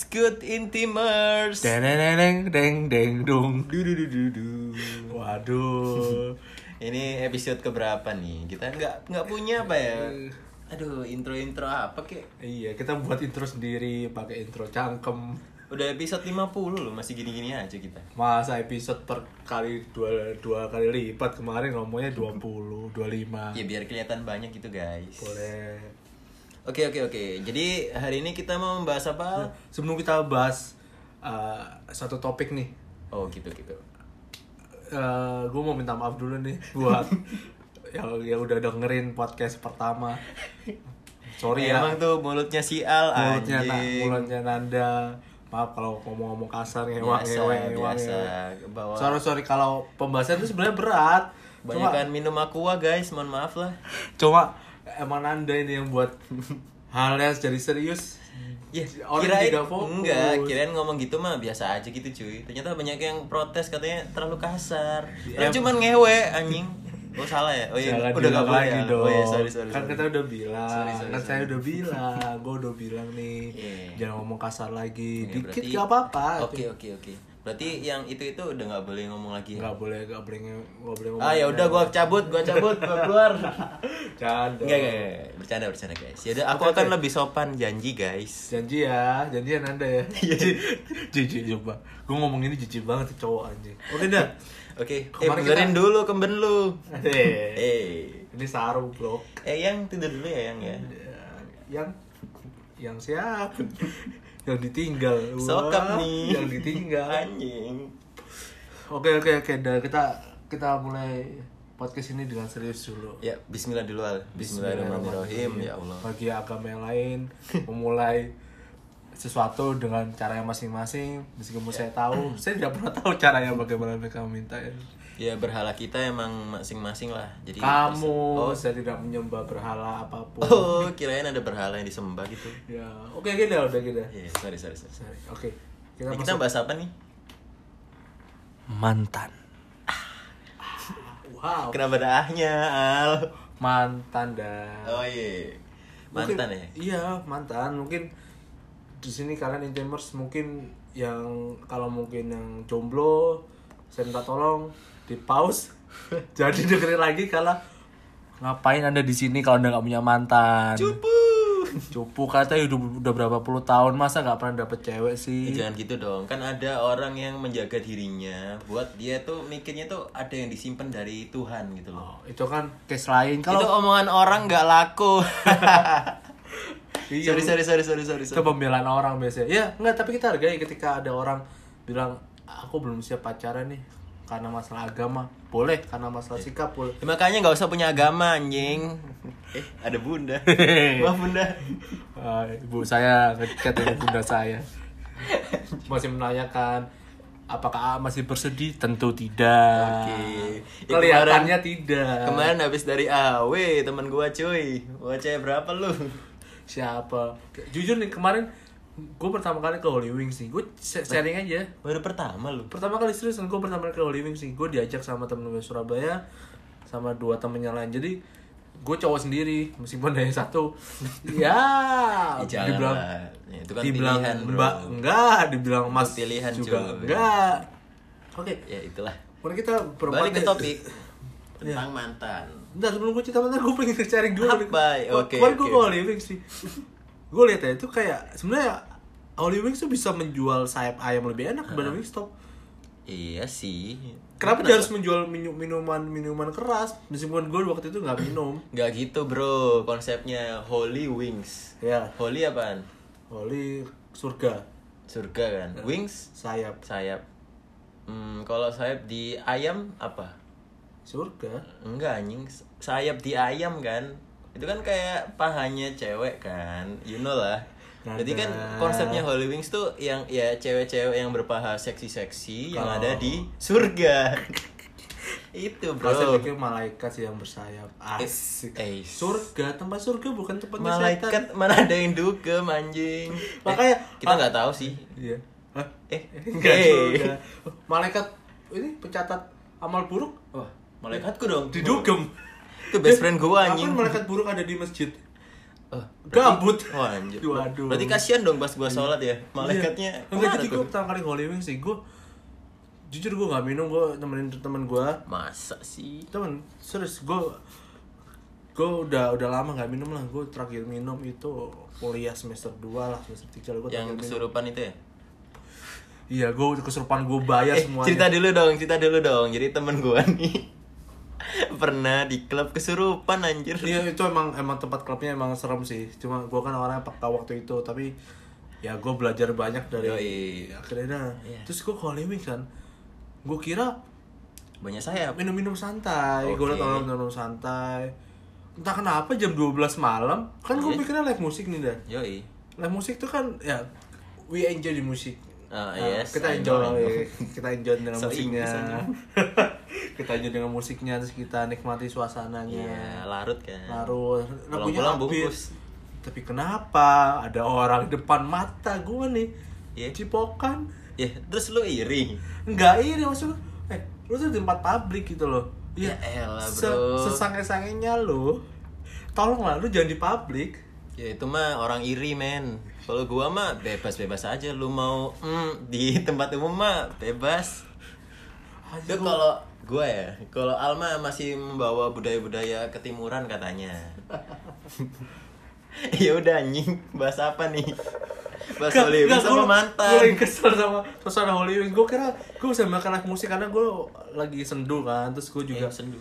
What's good intimers? Deng deng deng deng dong. Du du du du du. Waduh. Ini episode keberapa nih? Kita nggak nggak punya apa ya? Aduh, intro-intro apa kek? iya, kita buat intro sendiri pakai intro cangkem. Udah episode 50 loh, masih gini-gini aja kita. Masa episode per kali dua, dua kali lipat kemarin ngomongnya 20, 25. Ya biar kelihatan banyak gitu, guys. Boleh. Oke, oke, oke. Jadi hari ini kita mau membahas apa? Sebelum kita bahas uh, satu topik nih, Oh, gitu gitu. gue mau minta maaf dulu nih buat yang yang udah dengerin podcast pertama. Sorry ya. Emang tuh mulutnya sial mulutnya na- anjing. mulutnya Nanda maaf kalau ngomong-ngomong kasar ngewang Biasa, ngewang ngewang biasa. Bawa- sorry sorry kalau pembahasan itu sebenarnya berat Banyak cuma kan minum aqua, guys. Mohon maaf lah. cuma emang Nanda ini yang buat halnya jadi serius Ya, Orang kirain tidak fokus. enggak, kirain ngomong gitu mah biasa aja gitu cuy. Ternyata banyak yang protes katanya terlalu kasar. Ya, cuman ngewe anjing. Oh salah ya? Oh iya, Jangan udah gak boleh ya? dong Oh iya, sorry sorry. kan sorry. kita udah bilang Sorry, sorry, kan sorry. saya udah bilang gue udah bilang nih Iya. jangan ngomong kasar lagi dikit berarti- gak apa-apa Oke oke oke. Berarti yang itu itu udah nggak boleh ngomong lagi ya? nggak boleh nggak boleh nggak boleh ngomong Ah ya udah gua cabut, gua cabut, gua keluar. Canda. Enggak, enggak, enggak. bercanda bercanda guys. Ya udah aku akan oke. lebih sopan janji guys. janji ya janji ya Nanda ya Iya. jijik coba gue ngomong ini jijik banget cowok anjing oke dah Oke, eh Kemarin benerin kita- dulu kemben lu. Eh, Eh, ini sarung bro eh yang tidur dulu ya yang ya. Ya, yang yang siap yang ditinggal Sokap nih. yang ditinggal Anjing. oke oke oke dah kita kita mulai podcast ini dengan serius dulu Ya, bismillah dulu Al. Bismillahirrahmanirrahim. Ya Allah. bagi agama yang lain memulai sesuatu dengan cara yang masing-masing meskipun saya tahu saya tidak pernah tahu caranya bagaimana mereka meminta ya. Ya berhala kita emang masing-masing lah. Jadi kamu Oh, saya tidak menyembah berhala apa pun oh, kirain ada berhala yang disembah gitu. ya oke gini udah gini Iya, sorry, sorry, sorry. Sorry, oke kita Ini kita bahas apa nih? mantan wow Kenapa ada ahnya, Al? mantan dah Oh iya. Mantan Mungkin- ya? iya mantan mungkin di sini kalian intimers mungkin yang kalau mungkin yang jomblo saya minta tolong di pause jadi dengerin lagi kalau ngapain anda di sini kalau anda nggak punya mantan Cupu. cupu kata udah udah berapa puluh tahun masa nggak pernah dapet cewek sih Jangan gitu dong. Kan ada orang yang menjaga dirinya buat dia tuh mikirnya tuh ada yang disimpan dari Tuhan gitu loh. Oh, itu kan case lain Itu kalau omongan orang nggak laku. Iya, sorry, sorry, sorry, sorry, sorry, itu sorry. pembelaan orang biasanya ya nggak tapi kita hargai ketika ada orang bilang aku belum siap pacaran nih karena masalah agama boleh karena masalah sikap boleh Ya, makanya nggak usah punya agama anjing. Eh, ada bunda. Maaf bunda. Ah, ibu saya ngechat dengan bunda saya masih menanyakan apakah masih bersedih tentu tidak Oke. Ya, kelihatannya tidak Kemarin habis dari AW teman gua cuy. Gua cewek berapa lu? siapa jujur nih kemarin gue pertama kali ke Holy Wings sih gue sharing aja Baru pertama lu. pertama kali serius gue pertama kali ke Holy Wings sih gue diajak sama temen gue Surabaya sama dua temennya lain jadi gue cowok sendiri meskipun ada yang satu ya Ya, jangan dibilang lah. Ya, itu kan dibilang pilihan, bro. mbak enggak dibilang mas Itu pilihan, juga enggak oke Ya itulah. Mari kita berempat Balik ke ya. topik Iya. tentang mantan. Bentar sebelum gue cerita bentar gue pengen sharing dulu. Apa? Oke, Kemarin gue ke Holy Wings sih Gue lihat ya itu kayak sebenarnya Holy Wings tuh bisa menjual sayap ayam lebih enak daripada Wingstop Iya sih. Kenapa dia harus menjual minu- minuman minuman keras meskipun gue waktu itu nggak minum Gak gitu bro, konsepnya Holy Wings. ya Holy apaan? Holy surga Surga kan. Wings sayap sayap. Hmm, kalau sayap di ayam apa? surga Enggak anjing, sayap di ayam kan. Itu kan kayak pahanya cewek kan. You know lah. Jadi kan konsepnya Holy Wings tuh yang ya cewek-cewek yang berpaha seksi-seksi yang Kalau- ada di surga. Itu bro. Kalau saya pikir malaikat sih yang bersayap asik Eh, surga tempat surga bukan tempatnya Malaikat setan mana ada yang dugem anjing. Makanya- Eh, kita nggak tahu sih. iya Hah? Eh, Enggak eh. juga. Malaikat ini pencatat amal buruk Wah, malaikatku dong. didugem. Itu best friend gua anjing. malaikat buruk ada di masjid? Oh, Gabut. Oh anjir. Waduh. Berarti kasihan dong pas gua sholat ya. Malaikatnya. Iya. Enggak jadi gue pertama kali Holy Wings sih gue jujur gue nggak minum gue nemenin temen gue Masa sih? temen serius gue gue udah udah lama nggak minum lah gue terakhir minum itu kuliah semester 2 lah semester 3 lah gue Yang terakhir minum kesurupan itu ya? iya gue kesurupan gue bayar Eh, semuanya cerita dulu dong, cerita dulu dong. Jadi temen gua nih pernah di klub kesurupan anjir. Iya itu emang emang tempat klubnya emang serem sih. Cuma gue kan orangnya peka waktu itu tapi ya gue belajar banyak dari Yoi. akhirnya. nah. Iya. Terus gue Wings kan, gue kira Banyak sayap. minum-minum santai. Gue Oke. liat orang minum santai. Entah kenapa jam 12 malam kan gue Iya. mikirnya live musik nih dah. Yoi. Live musik tuh kan ya we enjoy di musik. Ah, Nah, yes, kita enjoy, kita enjoy dengan So musiknya. Kita enjoy dengan musiknya terus kita nikmati suasananya. Iya, larut kan. Larut. Lagunya bungkus. Tapi kenapa ada orang depan mata gue nih Iya. cipokan? Ya, terus lu iri. Enggak ini maksudnya. Eh, lu tuh di tempat publik gitu loh. Ya elah, Se- bro. Sesange-sangenya lu. Tolonglah lu jangan di publik. Ya itu mah orang iri men. Kalau gua mah bebas-bebas aja. Lu mau mm, di tempat umum mah bebas. Itu kalau gua ya, kalau Alma masih membawa budaya-budaya ketimuran katanya. ya udah anjing, bahas apa nih? Bahas Hollywood sama mantan. Gue lagi kesel sama suasana Hollywood. Gue kira gue bisa makan live musik karena gue lagi sendu kan. Terus gue juga Eh, sendu.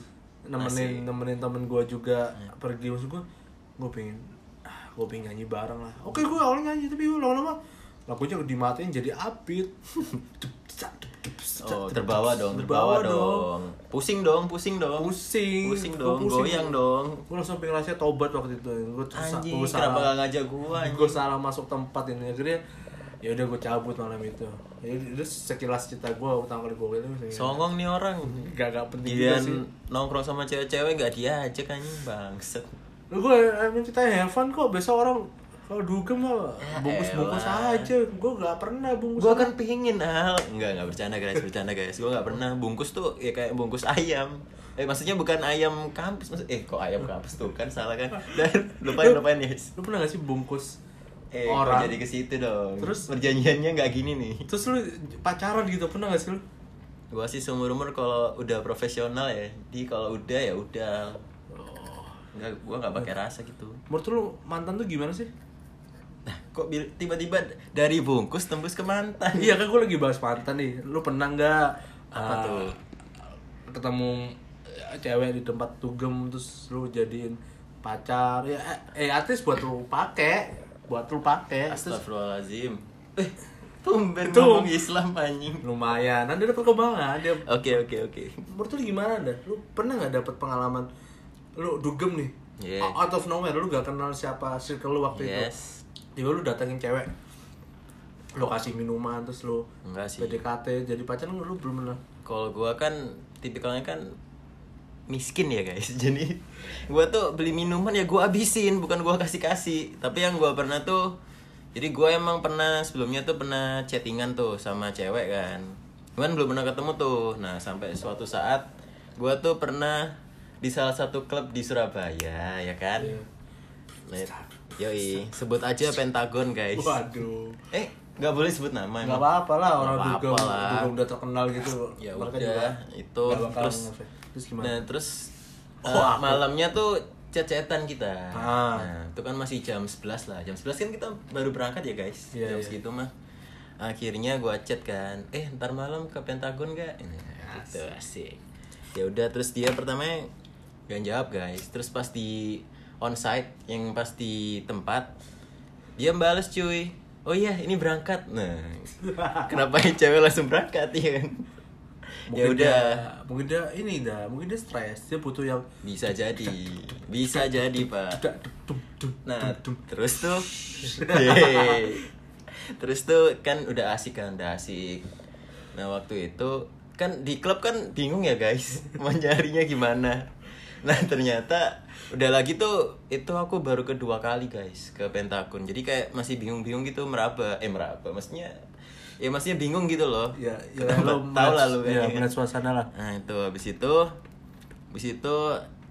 nemenin Asik. nemenin temen gue juga pergi maksud gue gue pengen gue pengen nyanyi bareng lah oke gue awalnya nyanyi tapi gue lama-lama lagunya dimatiin jadi upbeat Oh, terbawa dong, terbawa dong. Pusing dong, pusing dong. pusing Pusing Gua dong, goyang dong. gue langsung pengen rasanya tobat waktu itu gue Anjing, gue kenapa salah gak ngajak gua anjing? gue salah masuk tempat ini akhirnya ya udah gue cabut malam itu ya itu sekilas cerita gue pertama kali gue itu Songong nih orang. gak gak penting juga Giliran sih nongkrong sama cewek-cewek gak diajak anjing bangset. Lu gue emang kita have fun kok biasa orang kalau dugem mah Ya bungkus-bungkus aja? Gue gak pernah bungkus Gua kan pingin al Enggak, enggak bercanda guys, bercanda guys. Gua gak pernah bungkus tuh ya kayak bungkus ayam. Eh maksudnya bukan ayam kampus maksud Eh kok ayam kampus tuh? Kan salah kan? Dan lupain lupain guys. lu pernah gak sih bungkus Eh orang? jadi ke situ dong? Terus? Perjanjiannya gak gini nih. Terus lu pacaran gitu pernah gak sih lu? Gua sih seumur umur kalau udah profesional ya Jadi kalau udah ya udah Enggak, gua gak pakai rasa gitu. Menurut lu mantan tuh gimana sih? Nah, kok tiba-tiba dari bungkus tembus ke mantan? iya kan gue lagi bahas mantan nih. Lu pernah nggak Apa ah, tuh? ketemu eh, cewek di tempat dugem terus lu jadiin pacar? Ya eh, eh least buat lu pakai. Buat lu pakai. Terus Astagfirullahaladzim. Eh, tumben Itu- ngomong Islam anjing. lumayan. Nanti ada perkembangan dia Oke oke oke. Menurut lu gimana dah lu pernah nggak dapet pengalaman lu dugem nih. Yeah. out of nowhere lu gak kenal siapa circle lu waktu itu. Yes. Tiba lu datengin cewek. Lu kasih minuman terus lu Enggak sih. PDKT jadi pacaran lu belum pernah. Kalau gua kan tipikalnya kan miskin ya guys. Jadi gua tuh beli minuman ya gua habisin Bukan gua kasih-kasih. Tapi yang gua pernah tuh Jadi gua emang pernah sebelumnya tuh pernah chattingan tuh sama cewek kan. Cuman belum pernah ketemu tuh. Nah sampai suatu saat Gua tuh pernah di salah satu klub di Surabaya ya kan Iya. Nah, Yoi, sebut aja Pentagon guys waduh Eh, nggak boleh sebut nama nggak apa-apa lah orang dugem apa-apa lah. udah terkenal gitu Ya Mereka udah, juga itu terus- terus gimana Nah terus Oh, apa? malamnya tuh cecetan kita. Ah. Nah itu kan masih jam 11 lah. Jam 11 kan kita baru berangkat ya guys. Iya, jam iya. segitu mah. Akhirnya gua chat kan, eh ntar malam ke Pentagon gak? Ini gitu asik. Ya udah terus dia pertama gak jawab guys. Terus pas di onsite yang pas di tempat dia bales cuy. Oh iya ini berangkat. Nah kenapa yang cewek langsung berangkat ya kan? ya Mungkin udah mungkin dia ini dah mungkin dia stres. Dia butuh yang bisa jadi. bisa jadi pak. nah terus tuh terus tuh kan udah asik kan udah asik. Nah waktu itu kan di klub kan bingung ya guys. Mau nyarinya gimana nah ternyata udah lagi tuh itu aku baru kedua kali guys ke Pentagon jadi kayak masih bingung-bingung gitu meraba eh meraba maksudnya ya maksudnya bingung gitu loh ya ya lu tahu lah lu ya, ya kan? suasana lah Nah itu habis itu habis itu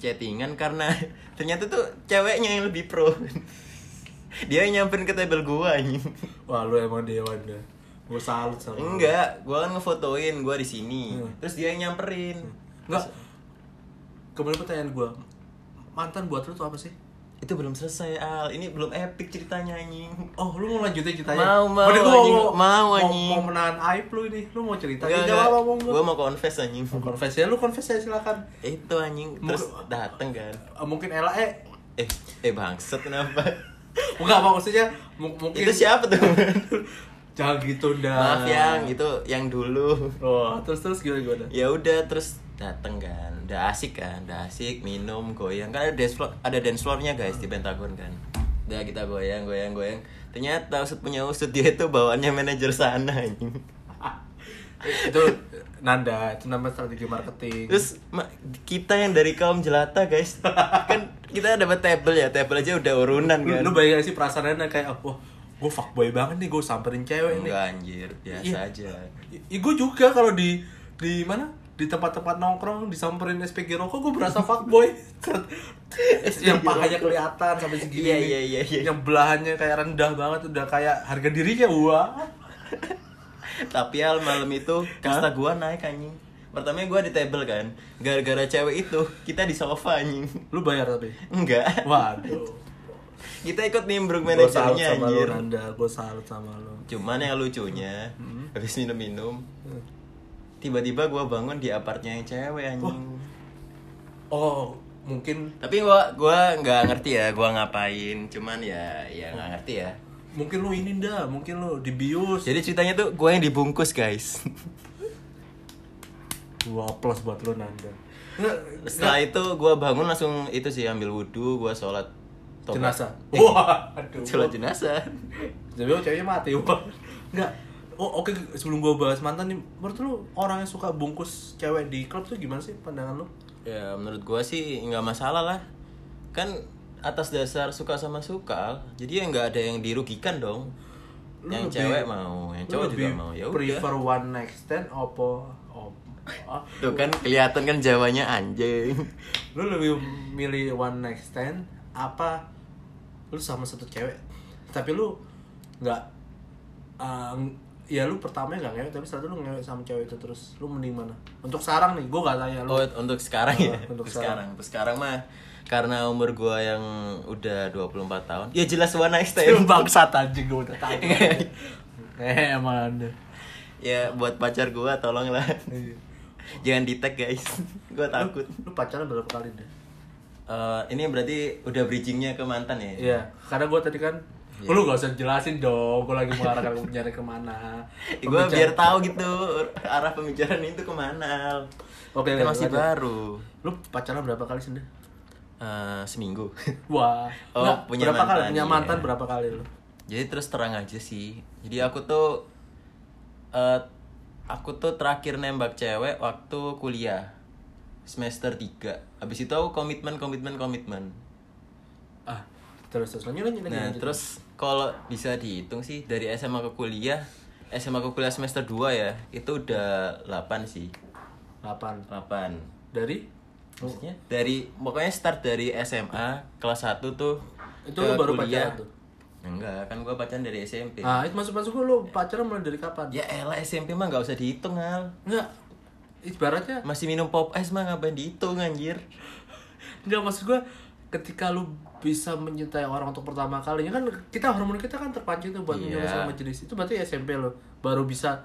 chattingan karena ternyata tuh ceweknya yang lebih pro. dia yang nyamperin ke table gua anjing Wah lu emang dewan dah. Gue salut sama enggak gua kan ngefotoin gua di sini Hmm. terus dia yang nyamperin Enggak. Kembali pertanyaan gue. Mantan buat lu tuh apa sih? itu belum selesai al ini belum epic ceritanya anjing Oh, lu mau lanjutin ceritanya? Mau, mau, anjing. Mau, mau, anjing. mau menahan aib lu ini. Lu mau cerita? Enggak, Ya, apa gua mau confess anjing Confess ya, lu confess ya silakan. itu anjing terus Mungkin- dateng kan Eh, mungkin Ella eh eh eh bangsat kenapa enggak maksudnya mu- mungkin itu siapa tuh Jangan gitu dah. maaf yang itu yang dulu Oh, terus terus gimana gimana? ya udah terus dateng kan. Udah asik kan? Udah asik minum goyang. Kan ada dance floor ada dance floornya guys di Pentagon kan. Udah kita goyang goyang goyang. Ternyata usut punya usut dia itu bawaannya manajer sana anjing. Itu Nanda, itu nama strategi marketing. terus kita yang dari kaum jelata guys. Kan kita dapat table ya table aja udah urunan lu, kan. lu bayangin sih perasaannya kayak wah gue fuckboy banget nih gue samperin cewek nih. Enggak anjir. Biasa Iya. aja. I, gue juga kalau di di mana di tempat-tempat nongkrong disamperin SPG rokok gue berasa fuckboy. Yang pahanya kelihatan sampai segini. Iya, iya, iya, iya. yang belahannya kayak rendah banget udah kayak harga dirinya wah. Tapi al malam itu kasta gua naik anjing. Pertama gua di table kan. Gara-gara cewek itu kita di sofa anjing. Lu bayar tapi? Enggak. Waduh. Kita ikut nimbrung gue manajernya anjir. Gue salut sama lu. Cuman yang lucunya habis minum-minum tiba-tiba gua bangun di apartnya yang cewek anjing oh mungkin tapi gua gua nggak ngerti ya gua ngapain cuman ya ya nggak ngerti ya mungkin lu ini dah mungkin lu dibius jadi ceritanya tuh gua yang dibungkus guys Wah, plus buat lu Nanda. Nggak, setelah itu gua bangun langsung itu sih ambil wudhu gua sholat tobat. jenazah. Eh, Wah, aduh. sholat jenazah Jadi oh, ceweknya mati. Wah. Enggak. Oh, oke sebelum gua bahas mantan nih, menurut lu orang yang suka bungkus cewek di klub tuh gimana sih pandangan lu? Ya menurut gua sih nggak masalah lah. Kan atas dasar suka sama suka Jadi ya nggak ada yang dirugikan dong. Lu Yang lebih- cewek mau, yang cowok juga mau. Ya udah. Prefer one night stand apa op- ah, Tuh kan kelihatan kan Jawanya anjing. Lu lebih milih one night stand apa lu sama satu cewek? Tapi lu nggak uh, ya lu pertama nggak ngewek tapi setelah itu lu ngewek sama cewek itu terus. Lu mending mana? Untuk sekarang nih gue gak tanya lu. Oh untuk sekarang ya? Oh, untuk Untuk sekarang. Untuk sekarang mah Karena umur gua yang udah 24 tahun. Ya jelas Lu stand bangsat anjing gue udah tahu. Eh emang anda Ya buat pacar gua tolonglah. Jangan di tag guys. Gua takut. lu pacaran berapa kali deh Eh, Ini berarti udah bridgingnya ke mantan ya? Iya, karena gue tadi kan Iya. Lu gak usah jelasin dong, gue lagi mengarahkan nyari ke mana gue biar tahu gitu arah pembicaraan itu ke mana. Oke, oke, masih lanjut. baru. Lu pacaran berapa kali sih, Nda? Eh, seminggu. Wah, Oh, Nggak, punya berapa kali? mantan, Punya iya. mantan berapa kali lu? Jadi terus terang aja sih. Jadi aku tuh eh aku tuh terakhir nembak cewek waktu kuliah semester 3. Habis itu aku komitmen komitmen komitmen. Ah, terus terus lanjut lanjut, Nah, lanjut. terus kalau bisa dihitung sih dari SMA ke kuliah, SMA ke kuliah semester 2 ya, itu udah 8 sih. 8 8. dari Maksudnya dari pokoknya start dari SMA kelas 1 tuh itu ke baru kuliah. pacaran tuh. Enggak, kan gua pacaran dari SMP. Ah, itu masuk masuk lu pacaran mulai dari kapan? Ya elah SMP mah nggak usah dihitung, Al. Enggak. Ibaratnya Masih minum pop es mah ngapain dihitung anjir. enggak maksud gua ketika lu bisa mencintai orang untuk pertama kalinya kan kita hormon kita kan terpancing tuh buat Iya. mencintai sama jenis itu berarti SMP lo baru bisa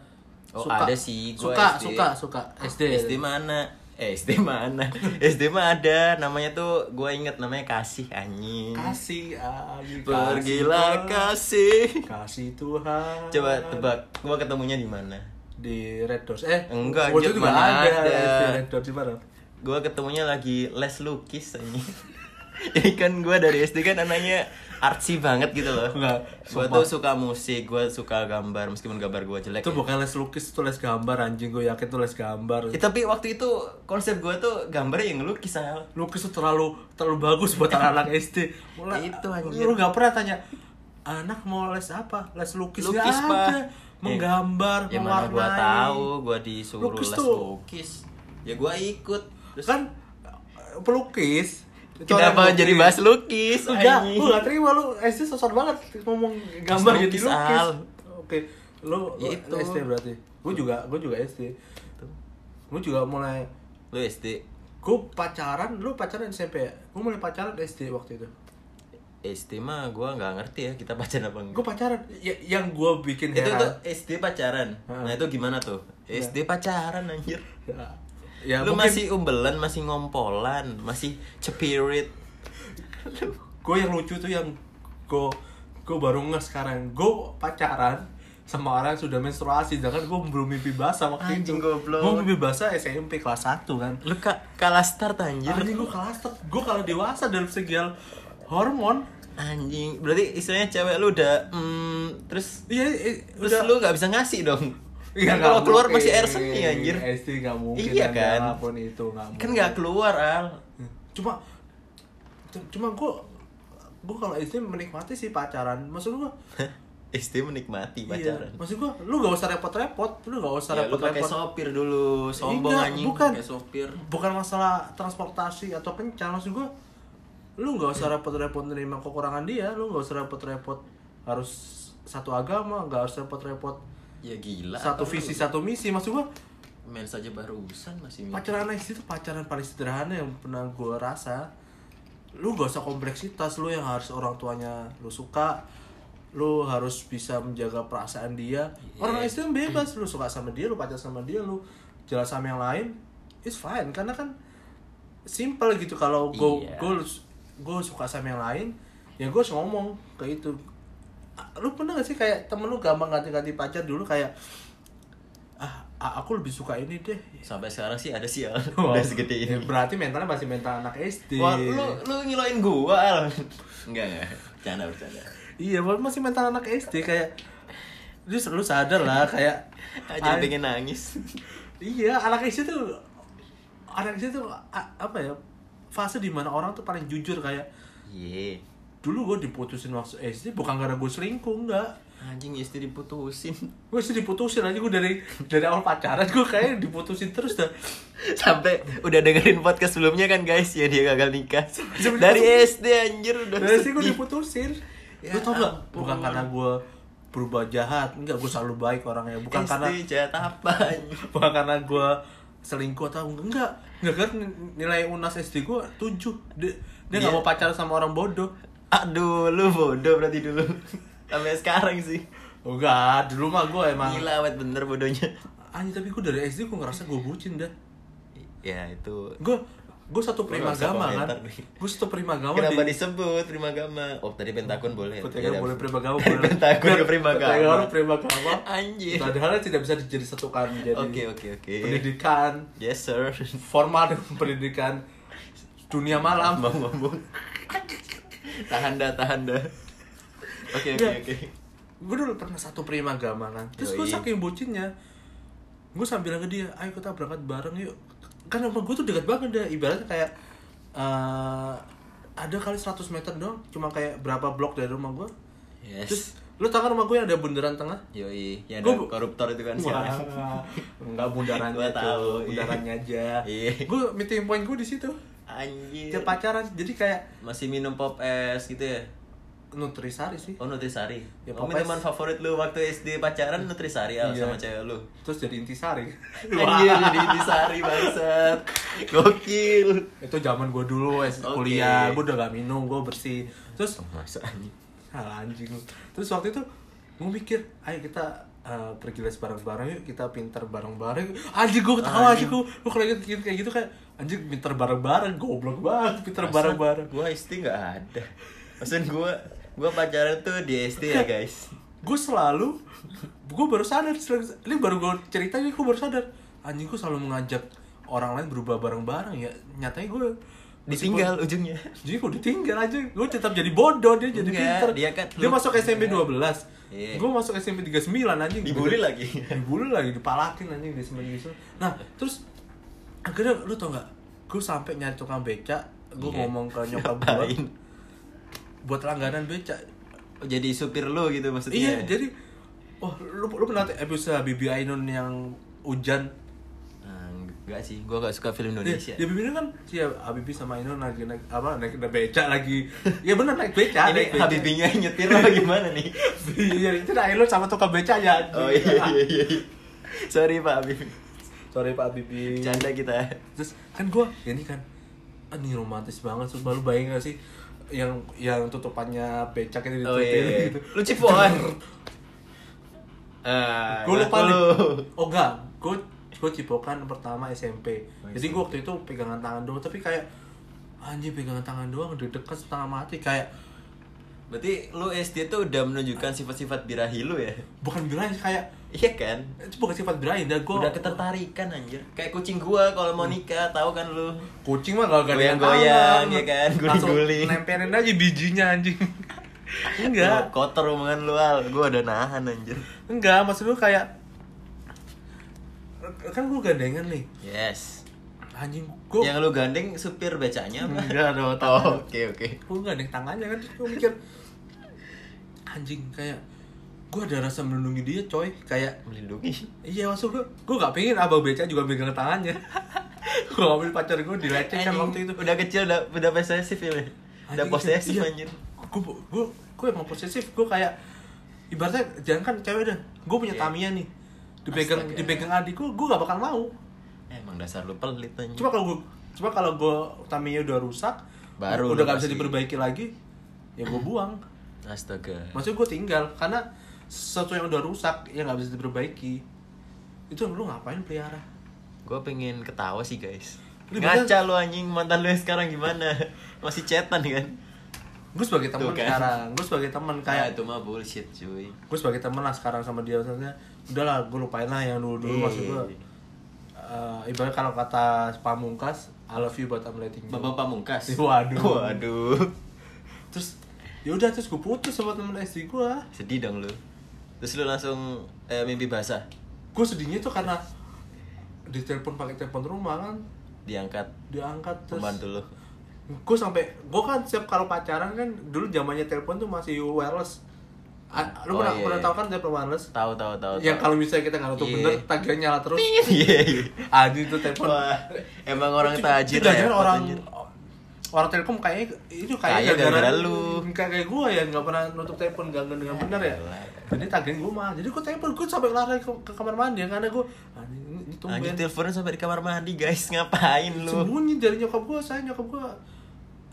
Oh, ada sih, gua suka SD. suka suka SD SD mana? Eh, SD mana? SD mah ada, namanya tuh gua inget namanya kasih anjing. kasih anjing, Pergilah kasih kasih. kasih Tuhan Coba tebak, gua ketemunya di mana? di Red Doors eh Enggak, waktu anjir, itu juga mana ada, ada. SD Red Doors di mana Gua ketemunya lagi les lukis anjing. Jadi kan gua dari SD kan anaknya artsy banget gitu loh. Enggak, sumpah. tuh suka musik, gua suka gambar meskipun gambar gua jelek. itu ya. bukan les lukis itu les gambar anjing gue yakin itu les gambar Ya, tapi waktu itu konsep gua tuh gambar yang ngelukis Al. lukis itu terlalu terlalu bagus buat anak-anak SD Mulai, Itu, anjir. lu gak pernah tanya anak mau les apa les lukis, Lukis, Pak. ada. menggambar Ya mana mewarnai. tahu, gua disuruh Lukis les tuh. lukis. Ya gua ikut. Terus kan pelukis Itu orang Kenapa lukis. jadi bahas lukis? Enggak, anjing? gue gak terima lu SD sosok banget ngomong gambar jadi Lukis. Al. Oke, lu, lu Ya itu. SD berarti. Gue juga, gue juga SD. Gue juga mulai Lu SD gue pacaran, lu pacaran SMP ya? Gue mulai pacaran SD waktu itu. SD mah gua nggak ngerti ya kita pacaran apa enggak. Gue pacaran, ya, yang gue bikin Itu heran. tuh SD pacaran. Nah, itu gimana tuh? SD pacaran anjir. Ya, lu mungkin masih umbelan, masih ngompolan, masih cepirit. gue yang lucu tuh yang gue gue baru nge sekarang gue pacaran sama orang yang sudah menstruasi sedangkan gue belum mimpi basah waktu Anjing, itu goblok. gue mimpi basah SMP kelas 1 kan Lu ka kalah start anjir. anjing gue kelas gue kalau dewasa dalam segi hormon Anjing, berarti istilahnya cewek lu udah hmm, terus iya eh, terus udah lu nggak bisa ngasih dong. Iya, Kan kalau keluar masih air seni anjir. SD nggak mungkin Iya kan? apa pun itu nggak mungkin Kan nggak keluar al. cuma cuma gue gue kalau SD menikmati sih pacaran maksud gue SD menikmati pacaran. Iya. Maksud gua, lu gak usah repot-repot, lu gak usah Ya, repot-repot. sopir dulu, sombong Enggak, anjing, bukan. sopir. Bukan masalah transportasi atau kencan, maksud gua lu gak usah repot-repot nerima kekurangan dia, lu gak usah repot-repot harus satu agama, gak harus repot-repot Ya gila. satu visi lu? satu misi, maksud gua main saja barusan masih mikir. pacaran SD itu pacaran paling sederhana yang pernah gua rasa. Lu gak usah kompleksitas, lu yang harus orang tuanya lu suka, lu harus bisa menjaga perasaan dia. Orang Iya. SD kan bebas, lu suka sama dia, lu pacar sama dia, lu jalan sama yang lain, it's fine karena kan simple gitu kalau gue Iya. gue gue suka sama yang lain, ya gue harus ngomong ke itu. Lu pernah gak sih kayak temen lu gampang ganti-ganti pacar dulu kayak ah aku lebih suka ini deh Sampai sekarang sih ada sih. Wah, Udah segede ya ini. berarti mentalnya masih mental anak SD. Wah, lu lu ngiloin gua al. Enggak enggak. Bercanda bercanda. Iya, masih mental anak SD kayak lu lu sadar lah kayak Aja pengen nangis. Iya, anak SD tuh anak SD tuh apa ya? Fase di mana orang tuh paling jujur kayak Iya. Dulu gue diputusin waktu SD bukan karena gue selingkuh enggak Anjing istri diputusin. gue sih diputusin aja gue dari dari awal pacaran gue kayak diputusin terus dah Sampai udah dengerin podcast sebelumnya kan guys ya dia gagal nikah. Sebelum- Dari SD anjir udah. dari sih gue diputusin Ya lu tau gak ampun. bukan karena gue berubah jahat enggak gue selalu baik orangnya bukan SD karena jahat apa bukan karena gue selingkuh atau enggak enggak kan nilai unas SD gue tujuh dia dia nggak Iya. mau pacaran sama orang bodoh Aduh, lu bodoh berarti dulu. Sampai sekarang sih. enggak dulu mah gue emang Gila awet bener bodohnya. anjing tapi gue dari SD gue ngerasa gue bucin dah Ya itu. gue gue satu prima nggak usah agama kan gue satu prima agama Kenapa di disebut prima agama? Oh tadi pentakun boleh. Kota Ya, boleh prima agama Dari boleh pentakun ke prima Kota agama. prima agama Anjir. padahal tidak bisa jadi satu kan Oke oke oke. pendidikan Yes sir. formal pendidikan dunia malam Mau ngomong. Tahan dah tahan dah. Oke oke oke. gue dulu pernah satu prima agama kan terus gue saking bucinnya gue sambil ke dia ayo kita berangkat bareng yuk. Kan rumah gue tuh dekat banget dah ibaratnya kayak eh ada kali 100 meter doang. Cuma kayak berapa blok dari rumah gue Yes. terus lu tau kan rumah gue yang ada bundaran tengah Yoi, yang Gua ada bu- koruptor itu kan sekarang. enggak bundarannya Gua tahu, iya. bundarannya aja. Iya. Gue meeting point gue di situ. Anjir. Pacaran, jadi kayak Masih minum pop es gitu ya? nutrisari sih. Oh Nutrisari. Ya, oh, minuman favorit lu waktu SD pacaran Nutrisari al Iya. sama cewek lu. Terus jadi intisari. Anjir jadi Nutrisari bangsat. Gokil. Itu zaman gue dulu es Oke. kuliah, gue udah gak minum, gue bersih. Terus Masa anjing. Alah, anjing lu. Terus waktu itu gue mikir, ayo kita uh, pergi les bareng-bareng yuk, kita pinter bareng-bareng. Anjing gue ketawa anjing gue, gue kalau inget gitu kayak gitu kayak anjing pinter bareng-bareng, goblok banget pinter bareng-bareng. Gua SD nggak ada. Maksud gua gua pacaran tuh di SD ya guys. gue selalu gue baru sadar ini baru gue cerita ini gue baru sadar anjing gue selalu mengajak orang lain berubah bareng-bareng ya nyatanya gue Ditinggal ujungnya. jadi gue ditinggal aja. Gue tetap jadi bodoh dia jadi Enggak, pinter. dia kan- dia masuk SMP 12 Iya. gue masuk SMP 39 anjing. Dibully lagi. dibully lagi dipalakin anjing di SMP nah terus akhirnya lu tau gak gue sampai nyari tukang beca gue Iya. ngomong ke nyokap gue buat langganan beca Oh, jadi supir lu gitu maksudnya. Iya, jadi wah lu lu pernah episode Bibi Ainun yang hujan Enggak sih, gua gak suka film Di, Indonesia. di Habibie kan si Habibie sama Ino naik naik apa naik beca lagi. Ya bener naik beca. Ini naik beca. Habibinya nyetir apa gimana nih? Iya itu naik lo sama tukang beca ya. Oh iya iya iya. Sorry Pak Habib. Sorry Pak Habibie. Canda kita. Terus kan gua ya ini kan ah, ini romantis banget terus baru bayang gak sih yang yang tutupannya becak itu Oh ditutupin iya. gitu. Lu cipokan. Ah, gue lupa nih. lu. Oh enggak, gue gue cipokan pertama SMP. Oh, Jadi gue waktu itu pegangan tangan doang, tapi kayak anjing pegangan tangan doang udah dekat setengah mati kayak Berarti lu SD tuh udah menunjukkan sifat-sifat birahi lu ya? bukan birahi kayak Iya kan? itu bukan sifat birahi dan gue Udah ketertarikan anjir. Kayak kucing gua kalau mau nikah, tahu kan lu. kucing mah gak Goyang-goyang, ya kan? Guling-guling. nempelin aja bijinya anjing enggak Kotor omongan lu al, gua udah nahan anjir. enggak maksud gue kayak kan gue gandengan nih Yes. anjing gue Yang lu gandeng supir becanya enggak dong Oh, oke oke. gue gandeng tangannya kan terus gue mikir anjing kayak gue ada rasa melindungi dia coy kayak Melindungi. iya maksud gue gue gak pengen abang beca juga pegang tangannya gue ambil pacar gue dilecehkan kan waktu itu Udah kecil udah udah posesif ya. Udah Anjing, posesif iya. anjir. gue gue gue emang posesif gue kayak ibaratnya jangan kan cewek dah gue punya Iya. Tamiya nih dipegang Astaga. dipegang adik gue gue gak bakal mau Emang dasar lu pelit anjir. cuma kalau gue cuma kalau gue Tamiya udah rusak Baru udah gak bisa diperbaiki lagi ya gue buang Astaga. maksudnya gue tinggal karena sesuatu yang udah rusak yang nggak bisa diperbaiki itu lu ngapain pelihara Gue pengen ketawa sih guys. Lu Ngaca lu anjing mantan lu yang sekarang gimana? Masih cetan kan? gue sebagai teman kan. sekarang gue sebagai teman Kayak kayak itu mah bullshit cuy. gue sebagai teman lah sekarang sama dia maksudnya udahlah gue lupain lah yang dulu dulu Iya, maksud gue iya. eh, ibarat kalau kata pamungkas I love you but I'm letting you Bapak Pamungkas. Waduh. Waduh. terus ya udah terus gue putus sama temen SD gue Sedih dong lu. Terus lu langsung eh, mimpi basah gue sedihnya tuh karena ditelepon pakai telepon rumah kan diangkat diangkat terus pembantu lu. gue sampai gue kan setiap kalau pacaran kan dulu zamannya telepon tuh masih wireless A- lu Oh, pernah iya, pernah iya. tahu kan telepon wireless Tahu tahu tahu. yang kalau misalnya kita nggak nutup Iya. bener tagihan nyala terus Iya. iya. anjing itu telepon emang orang Itu- tajir itu jangan repot, orang orang telkom kayaknya itu Kaya kayak gara-gara lu. kayak kayak gue ya nggak pernah nutup telepon gak dengan benar ya Elah. jadi tagihan gue mah jadi gue telepon gue sampai lari ke, ke kamar mandi karena gue anjing ini Anjir tumben teleponnya sampai di kamar mandi guys ngapain lu? sembunyi dari nyokap gue saya nyokap gue